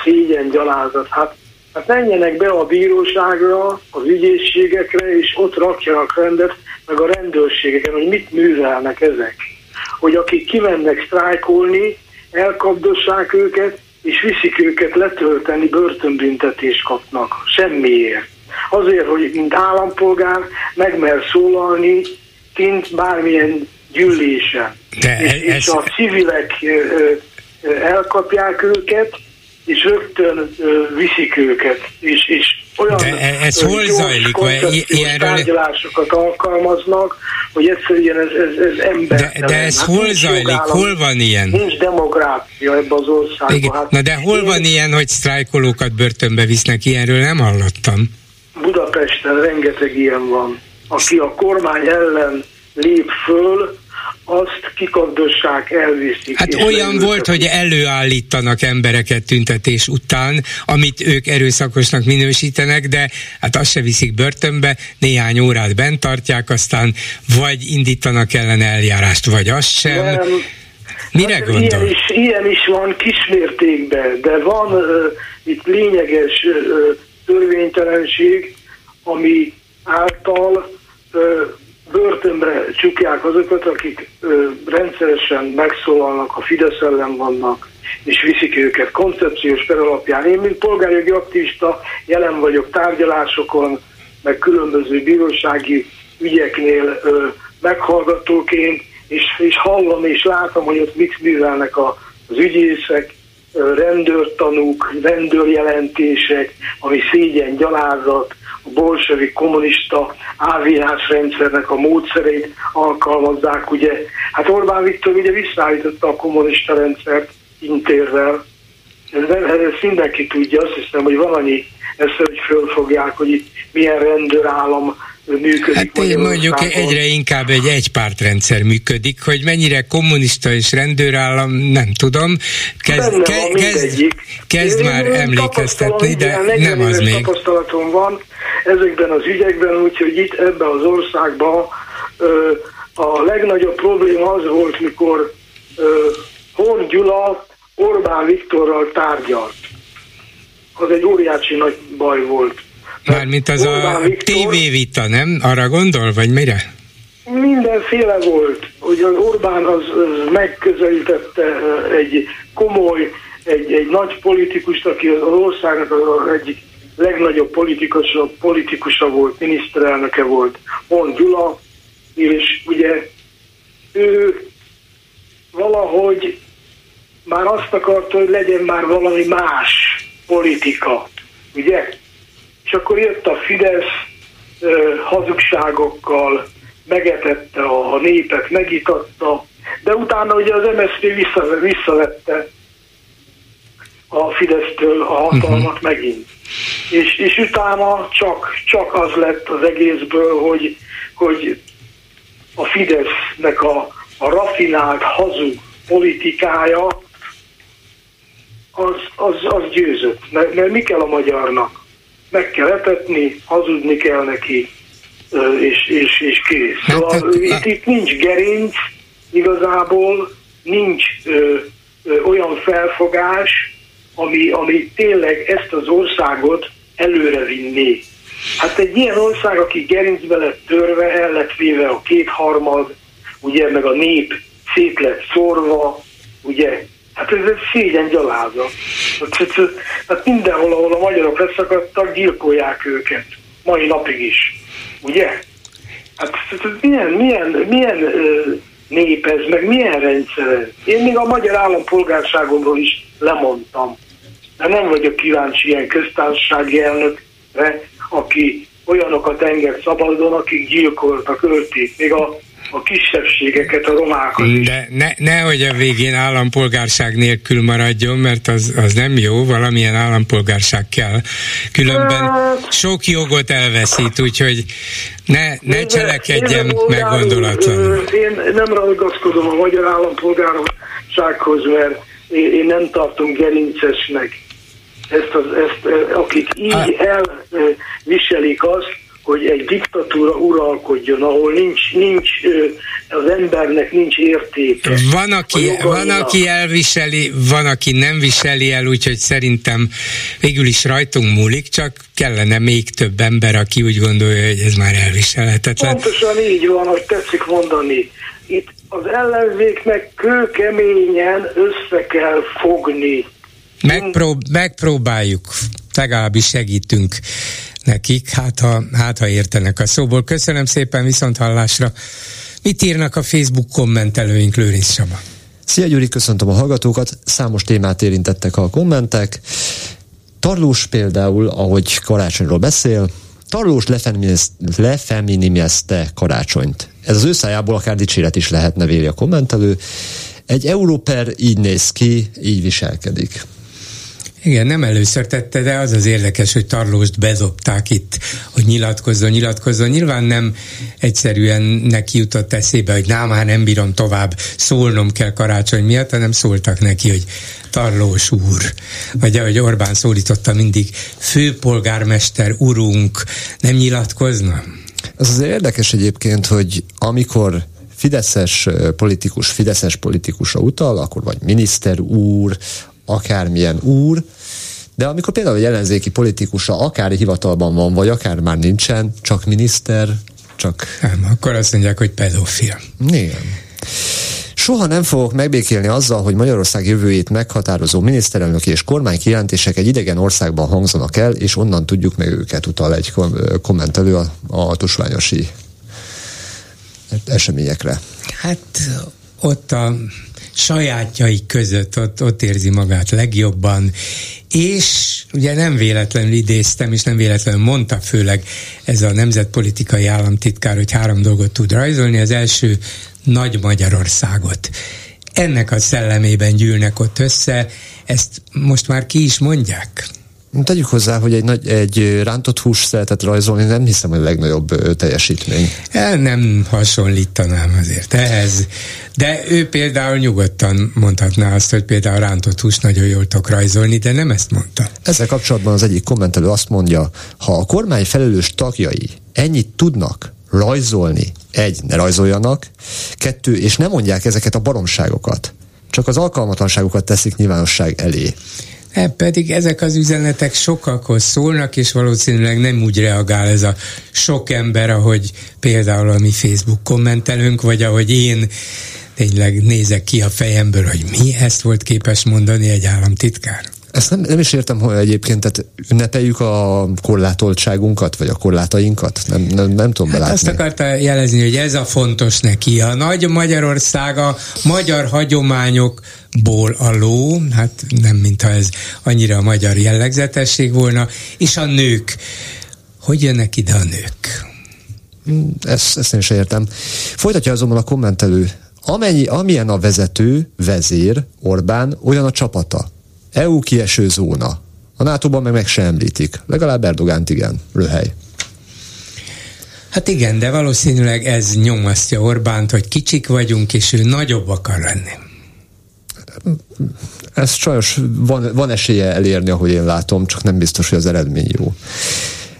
szégyen gyalázat. Hát, hát menjenek be a bíróságra, az ügyészségekre, és ott rakjanak rendet, meg a rendőrségeken, hogy mit művelnek ezek. Hogy akik kimennek sztrájkolni, elkapdossák őket, és viszik őket letölteni, börtönbüntetést kapnak. Semmiért. Azért, hogy mint állampolgár megmer szólalni, kint bármilyen gyűlésen. De és, ez... és a civilek elkapják őket, és rögtön viszik őket, és, és olyan De e- ez hol zajlik? Ilyenről... tárgyalásokat alkalmaznak, hogy egyszerűen ez, ez, ez ember. De, de ez hát hol zajlik? Jogállam, hol van ilyen? Nincs demográfia ebben az országban. Igen. Hát, Na de hol én... van ilyen, hogy sztrájkolókat börtönbe visznek? Ilyenről nem hallottam. Budapesten rengeteg ilyen van, aki a kormány ellen lép föl, azt kikapdossák, elviszik. Hát olyan volt, hogy előállítanak embereket tüntetés után, amit ők erőszakosnak minősítenek, de hát azt se viszik börtönbe, néhány órát bent tartják, aztán vagy indítanak ellen eljárást, vagy azt sem. Nem. Mire hát gondol? Ilyen is, ilyen is van kismértékben, de van uh, itt lényeges uh, törvénytelenség, ami által uh, börtönbe csukják azokat, akik ö, rendszeresen megszólalnak, a Fidesz ellen vannak, és viszik őket koncepciós per alapján. Én, mint polgárjogi aktivista jelen vagyok tárgyalásokon, meg különböző bírósági ügyeknél ö, meghallgatóként, és, és hallom és látom, hogy ott mit művelnek a, az ügyészek, rendőrtanúk, rendőrjelentések, ami szégyen, gyalázat, bolsevik kommunista áviás rendszernek a módszerét alkalmazzák, ugye. Hát Orbán Viktor ugye visszaállította a kommunista rendszert intérrel. Ez, ez mindenki tudja, azt hiszem, hogy van annyi ezt, hogy fölfogják, hogy itt milyen rendőrállam működik. Hát én mondjuk egyre inkább egy egypártrendszer működik, hogy mennyire kommunista és rendőrállam, nem tudom. Kezd, ke, kezd, kezd én már én emlékeztetni, de nem az még. tapasztalatom van ezekben az ügyekben, úgyhogy itt ebben az országban ö, a legnagyobb probléma az volt, mikor ö, Horn Gyula Orbán Viktorral tárgyalt. Az egy óriási nagy baj volt. Mármint az Orbán a tévévita, nem? Arra gondol, vagy mire? Mindenféle volt, hogy az Orbán az, az megközelítette egy komoly, egy, egy nagy politikust, aki az országnak az egyik legnagyobb politikusa, politikusa volt, miniszterelnöke volt, On Gyula, és ugye ő valahogy már azt akarta, hogy legyen már valami más politika, ugye? És akkor jött a Fidesz hazugságokkal, megetette a, a népet, megitatta, de utána ugye az MSZP vissza, visszavette a Fidesztől a hatalmat uh-huh. megint. És, és utána csak, csak az lett az egészből, hogy, hogy a Fidesznek a, a rafinált, hazug politikája az, az, az győzött. Mert, mert mi kell a magyarnak? Meg kell etetni, hazudni kell neki, és, és, és kész. Hát, szóval itt, itt nincs gerinc, igazából nincs ö, ö, olyan felfogás, ami, ami tényleg ezt az országot előre vinné. Hát egy ilyen ország, aki gerincbe lett törve, el lett véve a kétharmad, ugye, meg a nép szét lett szórva, ugye, hát ez egy szégyen gyaláza. Hát, hát mindenhol, ahol a magyarok leszakadtak, gyilkolják őket. Mai napig is. Ugye? Hát milyen, milyen, milyen nép ez, meg milyen rendszer Én még a magyar állampolgárságomról is lemondtam de nem vagyok kíváncsi ilyen köztársasági elnökre, aki olyanokat enged szabadon, akik gyilkoltak, ölték. Még a a kisebbségeket, a romákat. De ne, nehogy a végén állampolgárság nélkül maradjon, mert az, az nem jó, valamilyen állampolgárság kell. Különben hát- sok jogot elveszít, úgyhogy ne, ne cselekedjen meggondolatlanul. Én nem ragaszkodom a magyar állampolgársághoz, mert én, én nem tartom gerincesnek ezt, az, ezt akik így elviselik azt, hogy egy diktatúra uralkodjon, ahol nincs, nincs az embernek nincs értéke. Van aki, van, aki elviseli, van, aki nem viseli el, úgyhogy szerintem végül is rajtunk múlik, csak kellene még több ember, aki úgy gondolja, hogy ez már elviselhetetlen. Pontosan így van, hogy tetszik mondani. Itt az ellenzéknek kőkeményen össze kell fogni. Megprób- megpróbáljuk, legalábbis segítünk nekik, hát ha, hát ha értenek a szóból. Köszönöm szépen, viszont hallásra. Mit írnak a Facebook kommentelőink, Lőrinc Saba? Szia Gyuri, köszöntöm a hallgatókat. Számos témát érintettek a kommentek. Tarlós például, ahogy karácsonyról beszél, Tarlós lefeminimezte karácsonyt. Ez az ő szájából akár dicséret is lehetne, véli a kommentelő. Egy európer így néz ki, így viselkedik. Igen, nem először tette, de az az érdekes, hogy Tarlóst bezopták itt, hogy nyilatkozzon, nyilatkozzon. Nyilván nem egyszerűen neki jutott eszébe, hogy ná, már nem bírom tovább, szólnom kell karácsony miatt, hanem szóltak neki, hogy Tarlós úr, vagy ahogy Orbán szólította mindig, főpolgármester urunk, nem nyilatkozna? Ez az érdekes egyébként, hogy amikor fideszes politikus fideszes politikusra utal, akkor vagy miniszter úr, akármilyen úr, de amikor például egy ellenzéki politikusa akár hivatalban van, vagy akár már nincsen, csak miniszter, csak... Nem, akkor azt mondják, hogy pedofil. Igen. Soha nem fogok megbékélni azzal, hogy Magyarország jövőjét meghatározó miniszterelnöki és kormány kijelentések egy idegen országban hangzanak el, és onnan tudjuk meg őket, utal egy kommentelő a, a tusványosi eseményekre. Hát ott a sajátjai között ott, ott érzi magát legjobban, és ugye nem véletlenül idéztem, és nem véletlenül mondta főleg ez a nemzetpolitikai államtitkár, hogy három dolgot tud rajzolni. Az első nagy Magyarországot. Ennek a szellemében gyűlnek ott össze, ezt most már ki is mondják. Tegyük hozzá, hogy egy, nagy, egy rántott hús szeretet rajzolni nem hiszem, hogy a legnagyobb teljesítmény. El nem hasonlítanám azért ehhez, de ő például nyugodtan mondhatná azt, hogy például rántott hús nagyon jól tudok rajzolni, de nem ezt mondta. Ezzel kapcsolatban az egyik kommentelő azt mondja, ha a kormány felelős tagjai ennyit tudnak rajzolni, egy, ne rajzoljanak, kettő, és nem mondják ezeket a baromságokat, csak az alkalmatlanságokat teszik nyilvánosság elé. E, pedig ezek az üzenetek sokakhoz szólnak, és valószínűleg nem úgy reagál ez a sok ember, ahogy például a mi Facebook kommentelünk, vagy ahogy én tényleg nézek ki a fejemből, hogy mi ezt volt képes mondani egy államtitkár. Ezt nem, nem is értem, hogy egyébként tehát ünnepeljük a korlátoltságunkat, vagy a korlátainkat? Nem, nem, nem tudom hát belátni. Azt akarta jelezni, hogy ez a fontos neki. A nagy Magyarország a magyar hagyományokból a ló, hát nem mintha ez annyira a magyar jellegzetesség volna, és a nők. Hogy jönnek ide a nők? Ezt, ezt én is értem. Folytatja azonban a kommentelő. Amennyi, amilyen a vezető, vezér, Orbán, olyan a csapata. EU kieső zóna. A NATO-ban meg meg se említik. Legalább Erdogánt igen. Röhely. Hát igen, de valószínűleg ez nyomasztja Orbánt, hogy kicsik vagyunk, és ő nagyobb akar lenni. Ez sajnos van, van esélye elérni, ahogy én látom, csak nem biztos, hogy az eredmény jó.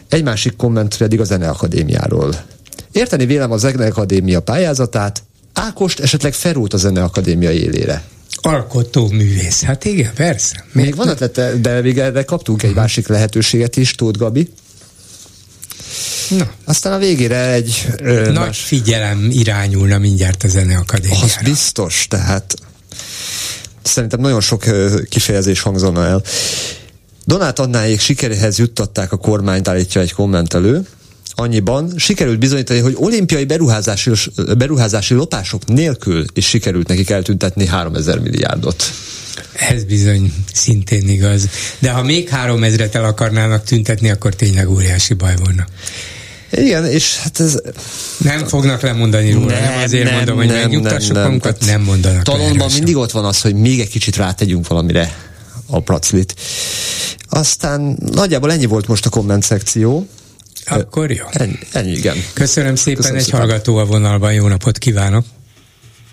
Egy másik komment pedig a Zeneakadémiáról. Érteni vélem a Zeneakadémia pályázatát, Ákost esetleg felrúlt a Zeneakadémia élére alkotó művész. Hát igen, persze. Még, Még van ötlete, de még erre kaptunk egy másik lehetőséget is, Tóth Gabi. Na. Aztán a végére egy... Ö, Nagy más... figyelem irányulna mindjárt a Zeneakadémiára. Az biztos, tehát szerintem nagyon sok kifejezés hangzana el. Donát Adnáék sikeréhez juttatták a kormányt, állítja egy kommentelő annyiban sikerült bizonyítani, hogy olimpiai beruházási, beruházási lopások nélkül is sikerült nekik eltüntetni 3000 milliárdot. Ez bizony szintén igaz. De ha még három ezret el akarnának tüntetni, akkor tényleg óriási baj volna. Igen, és hát ez... Nem fognak lemondani róla, nem, nem azért nem, mondom, hogy nem, megnyugtassuk nem, magunkat, nem, nem mondanak Talonban mindig ott van az, hogy még egy kicsit rátegyünk valamire a praclit. Aztán nagyjából ennyi volt most a komment szekció. Akkor jó. Ennyi, ennyi igen. Köszönöm szépen, Köszönöm egy szépen. hallgató a vonalban, jó napot kívánok!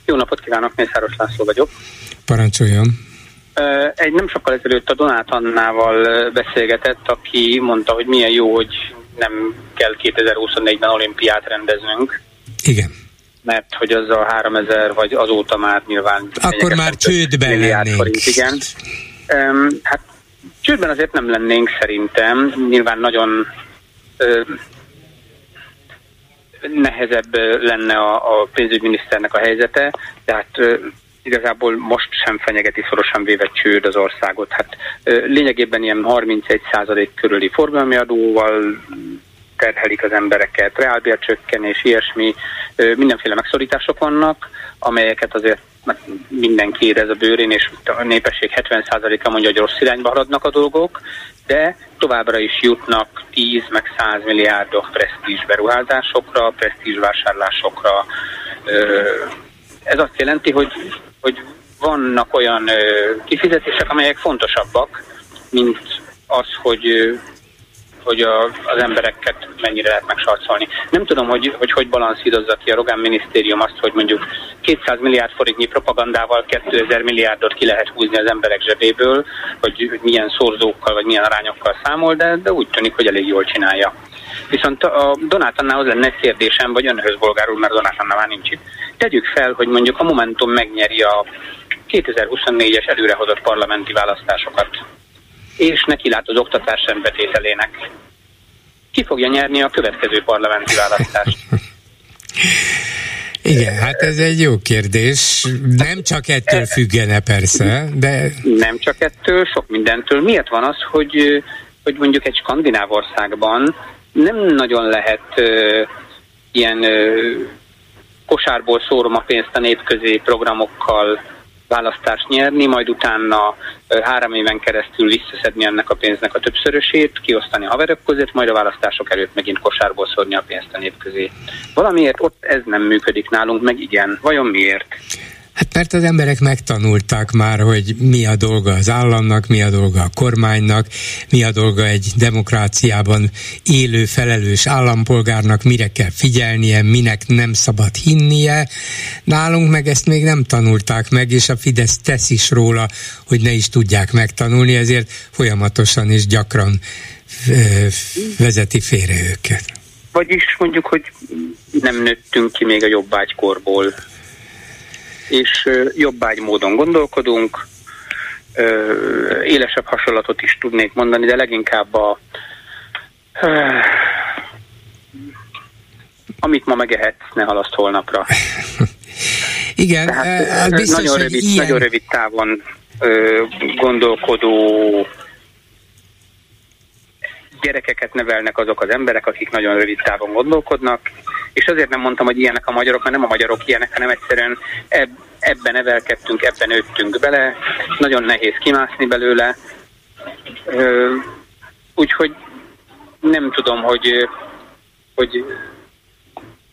Jó napot kívánok, Mészáros László vagyok. Parancsoljon! Egy nem sokkal ezelőtt a Donát Annával beszélgetett, aki mondta, hogy milyen jó, hogy nem kell 2024-ben olimpiát rendeznünk. Igen. Mert hogy az a 3000 vagy azóta már nyilván... Akkor már csődben lennénk. Forint, igen. Um, hát csődben azért nem lennénk szerintem. Nyilván nagyon nehezebb lenne a, a pénzügyminiszternek a helyzete, tehát igazából most sem fenyegeti szorosan véve csőd az országot. Hát lényegében ilyen 31% körüli forgalmi adóval terhelik az embereket, reálbércsökkenés, ilyesmi, mindenféle megszorítások vannak, amelyeket azért mindenki érez a bőrén, és a népesség 70%-a mondja, hogy rossz irányba haladnak a dolgok, de továbbra is jutnak 10 meg 100 milliárdok presztízs beruházásokra, presztízs vásárlásokra. Ez azt jelenti, hogy hogy vannak olyan kifizetések, amelyek fontosabbak, mint az, hogy hogy a, az embereket mennyire lehet megsarcolni. Nem tudom, hogy hogy, hogy balanszírozza ki a Rogán minisztérium azt, hogy mondjuk 200 milliárd forintnyi propagandával 2000 milliárdot ki lehet húzni az emberek zsebéből, hogy, hogy milyen szorzókkal vagy milyen arányokkal számol, de, de úgy tűnik, hogy elég jól csinálja. Viszont a Donát Annához lenne egy kérdésem, vagy önhöz bolgárul, mert Donát Anna már nincs itt. Tegyük fel, hogy mondjuk a Momentum megnyeri a 2024-es előrehozott parlamenti választásokat, és neki lát az oktatás rendbetételének. Ki fogja nyerni a következő parlamenti választást? Igen, hát ez egy jó kérdés. Nem csak ettől függene persze, de... Nem csak ettől, sok mindentől. Miért van az, hogy, hogy mondjuk egy skandináv országban nem nagyon lehet uh, ilyen uh, kosárból szórom a pénzt a népközé programokkal választást nyerni, majd utána három éven keresztül visszaszedni ennek a pénznek a többszörösét, kiosztani a haverok között, majd a választások előtt megint kosárból szórni a pénzt a nép közé. Valamiért ott ez nem működik nálunk, meg igen. Vajon miért? Hát mert az emberek megtanulták már, hogy mi a dolga az államnak, mi a dolga a kormánynak, mi a dolga egy demokráciában élő, felelős állampolgárnak, mire kell figyelnie, minek nem szabad hinnie. Nálunk meg ezt még nem tanulták meg, és a Fidesz tesz is róla, hogy ne is tudják megtanulni, ezért folyamatosan és gyakran vezeti félre őket. Vagyis mondjuk, hogy nem nőttünk ki még a jobbágykorból és jobbágy módon gondolkodunk. Élesebb hasonlatot is tudnék mondani, de leginkább a amit ma megehetsz, ne halaszt holnapra. Igen, Tehát, biztos, nagyon, rövid, ilyen... nagyon rövid távon ö, gondolkodó gyerekeket nevelnek azok az emberek, akik nagyon rövid távon gondolkodnak, és azért nem mondtam, hogy ilyenek a magyarok, mert nem a magyarok ilyenek, hanem egyszerűen eb- ebben nevelkedtünk, ebben nőttünk bele, nagyon nehéz kimászni belőle, úgyhogy nem tudom, hogy, hogy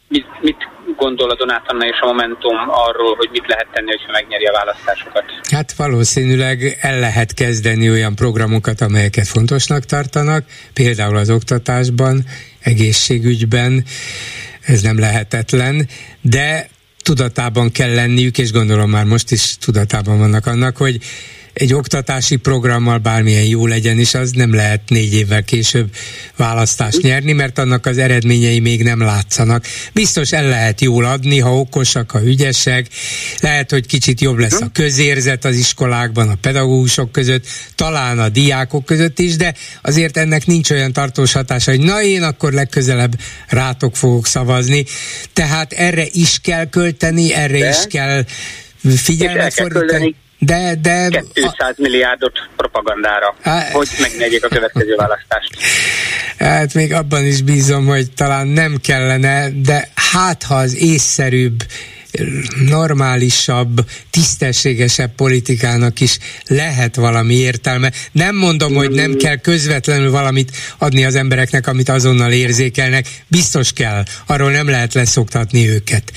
mit, mit gondol a Donát Anna és a Momentum arról, hogy mit lehet tenni, hogyha megnyeri a választásokat? Hát valószínűleg el lehet kezdeni olyan programokat, amelyeket fontosnak tartanak, például az oktatásban, egészségügyben, ez nem lehetetlen, de tudatában kell lenniük, és gondolom már most is tudatában vannak annak, hogy egy oktatási programmal bármilyen jó legyen is, az nem lehet négy évvel később választást nyerni, mert annak az eredményei még nem látszanak. Biztos el lehet jól adni, ha okosak, ha ügyesek, lehet, hogy kicsit jobb lesz a közérzet az iskolákban, a pedagógusok között, talán a diákok között is, de azért ennek nincs olyan tartós hatása, hogy na én akkor legközelebb rátok fogok szavazni. Tehát erre is kell költeni, erre de? is kell figyelmet fordítani. De, de... 200 milliárdot propagandára, Há... hogy megnyerjék a következő választást. Hát még abban is bízom, hogy talán nem kellene, de hát ha az észszerűbb normálisabb, tisztességesebb politikának is lehet valami értelme. Nem mondom, hogy nem kell közvetlenül valamit adni az embereknek, amit azonnal érzékelnek. Biztos kell, arról nem lehet leszoktatni őket.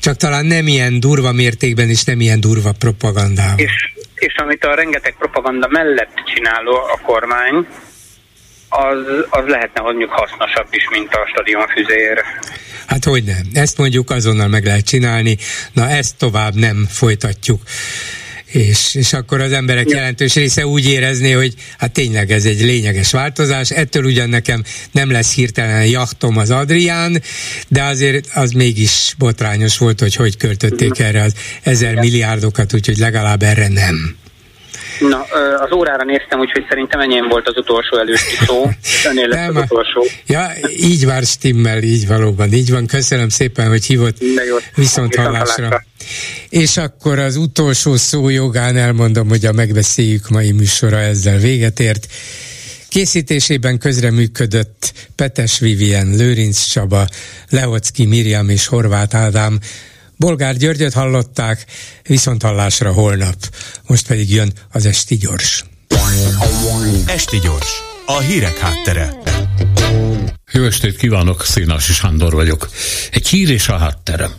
Csak talán nem ilyen durva mértékben és nem ilyen durva propagandával. És, és amit a rengeteg propaganda mellett csináló a kormány, az, az lehetne mondjuk hasznosabb is, mint a stadionfüzér. Hát hogy nem, ezt mondjuk azonnal meg lehet csinálni, na ezt tovább nem folytatjuk. És, és akkor az emberek ja. jelentős része úgy érezné, hogy hát tényleg ez egy lényeges változás, ettől ugyan nekem nem lesz hirtelen jachtom az Adrián, de azért az mégis botrányos volt, hogy hogy költötték erre az ezer milliárdokat, úgyhogy legalább erre nem. Na, az órára néztem, úgyhogy szerintem enyém volt az utolsó előtti szó. Önél lesz az utolsó. Ja, így vár stimmel, így valóban, így van. Köszönöm szépen, hogy hívott viszont hallásra. És akkor az utolsó szó jogán elmondom, hogy a megbeszéljük mai műsora ezzel véget ért. Készítésében közreműködött Petes Vivien, Lőrinc Csaba, Leocki Miriam és Horváth Ádám. Bolgár Györgyöt hallották, viszont hallásra holnap. Most pedig jön az Esti Gyors. Esti Gyors, a hírek háttere. Jó estét kívánok, Szénási Sándor vagyok. Egy hír és a háttere.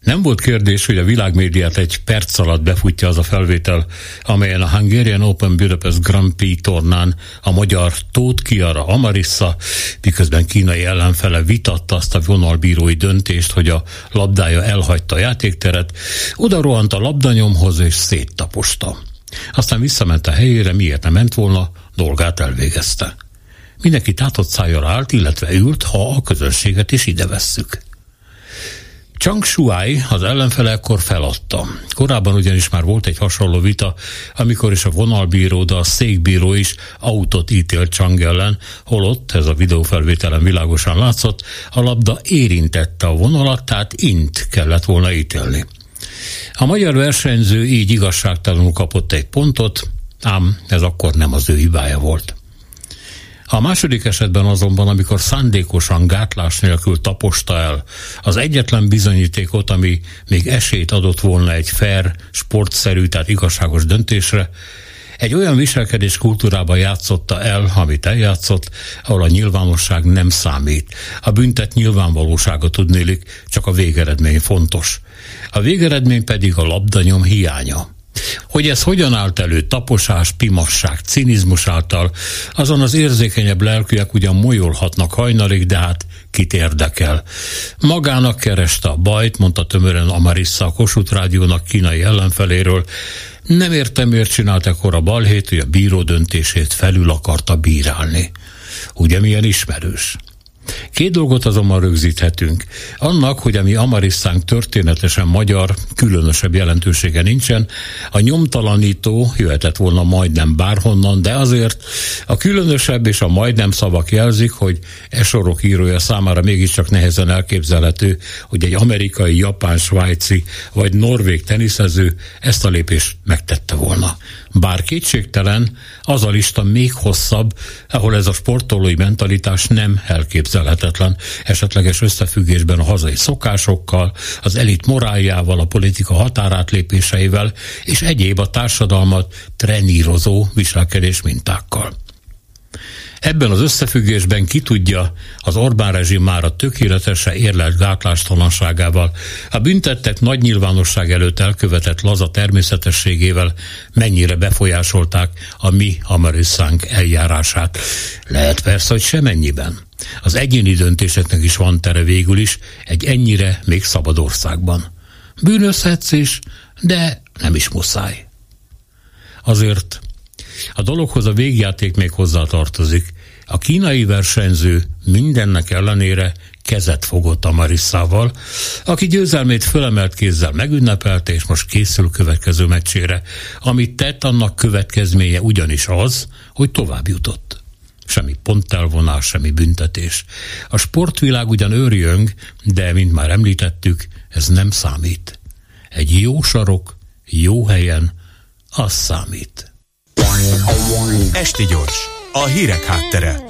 Nem volt kérdés, hogy a világmédiát egy perc alatt befutja az a felvétel, amelyen a Hungarian Open Budapest Grand Prix tornán a magyar Tóth Kiara Amarissa, miközben kínai ellenfele vitatta azt a vonalbírói döntést, hogy a labdája elhagyta a játékteret, oda rohant a labdanyomhoz és széttaposta. Aztán visszament a helyére, miért nem ment volna, dolgát elvégezte. Mindenki tátott szájjal állt, illetve ült, ha a közönséget is ide vesszük. Chang Shuai az ellenfele ekkor feladta. Korábban ugyanis már volt egy hasonló vita, amikor is a vonalbíró, de a székbíró is autót ítélt Chang ellen, holott, ez a videófelvételen világosan látszott, a labda érintette a vonalat, tehát int kellett volna ítélni. A magyar versenyző így igazságtalanul kapott egy pontot, ám ez akkor nem az ő hibája volt. A második esetben azonban, amikor szándékosan gátlás nélkül taposta el az egyetlen bizonyítékot, ami még esélyt adott volna egy fair, sportszerű, tehát igazságos döntésre, egy olyan viselkedés kultúrában játszotta el, amit eljátszott, ahol a nyilvánosság nem számít. A büntet nyilvánvalósága tudnélik, csak a végeredmény fontos. A végeredmény pedig a labdanyom hiánya. Hogy ez hogyan állt elő taposás, pimasság, cinizmus által, azon az érzékenyebb lelkűek ugyan molyolhatnak hajnalig, de hát kit érdekel. Magának kereste a bajt, mondta tömören Amarissa a Kossuth Rádiónak kínai ellenfeléről. Nem értem, miért csinált ekkor a balhét, hogy a bíró döntését felül akarta bírálni. Ugye milyen ismerős? Két dolgot azonban rögzíthetünk. Annak, hogy ami Amarisszánk történetesen magyar, különösebb jelentősége nincsen, a nyomtalanító jöhetett volna majdnem bárhonnan, de azért a különösebb és a majdnem szavak jelzik, hogy e sorok írója számára mégiscsak nehezen elképzelhető, hogy egy amerikai, japán, svájci vagy norvég teniszező ezt a lépést megtette volna. Bár kétségtelen, az a lista még hosszabb, ahol ez a sportolói mentalitás nem elképzelhetetlen, esetleges összefüggésben a hazai szokásokkal, az elit moráljával, a politika határátlépéseivel és egyéb a társadalmat trenírozó viselkedés mintákkal. Ebben az összefüggésben ki tudja, az Orbán rezsim már a tökéletesen érlelt gátlástalanságával, a büntettek nagy nyilvánosság előtt elkövetett laza természetességével mennyire befolyásolták a mi Amerisszánk eljárását. Lehet persze, hogy semennyiben. Az egyéni döntéseknek is van tere végül is egy ennyire még szabad országban. Bűnözhetsz is, de nem is muszáj. Azért a dologhoz a végjáték még hozzá tartozik. A kínai versenyző mindennek ellenére kezet fogott a Marissával, aki győzelmét fölemelt kézzel megünnepelte, és most készül következő meccsére. Amit tett, annak következménye ugyanis az, hogy tovább jutott. Semmi pontelvonás, semmi büntetés. A sportvilág ugyan őrjöng, de, mint már említettük, ez nem számít. Egy jó sarok, jó helyen, az számít. Esti gyors, a hírek háttere.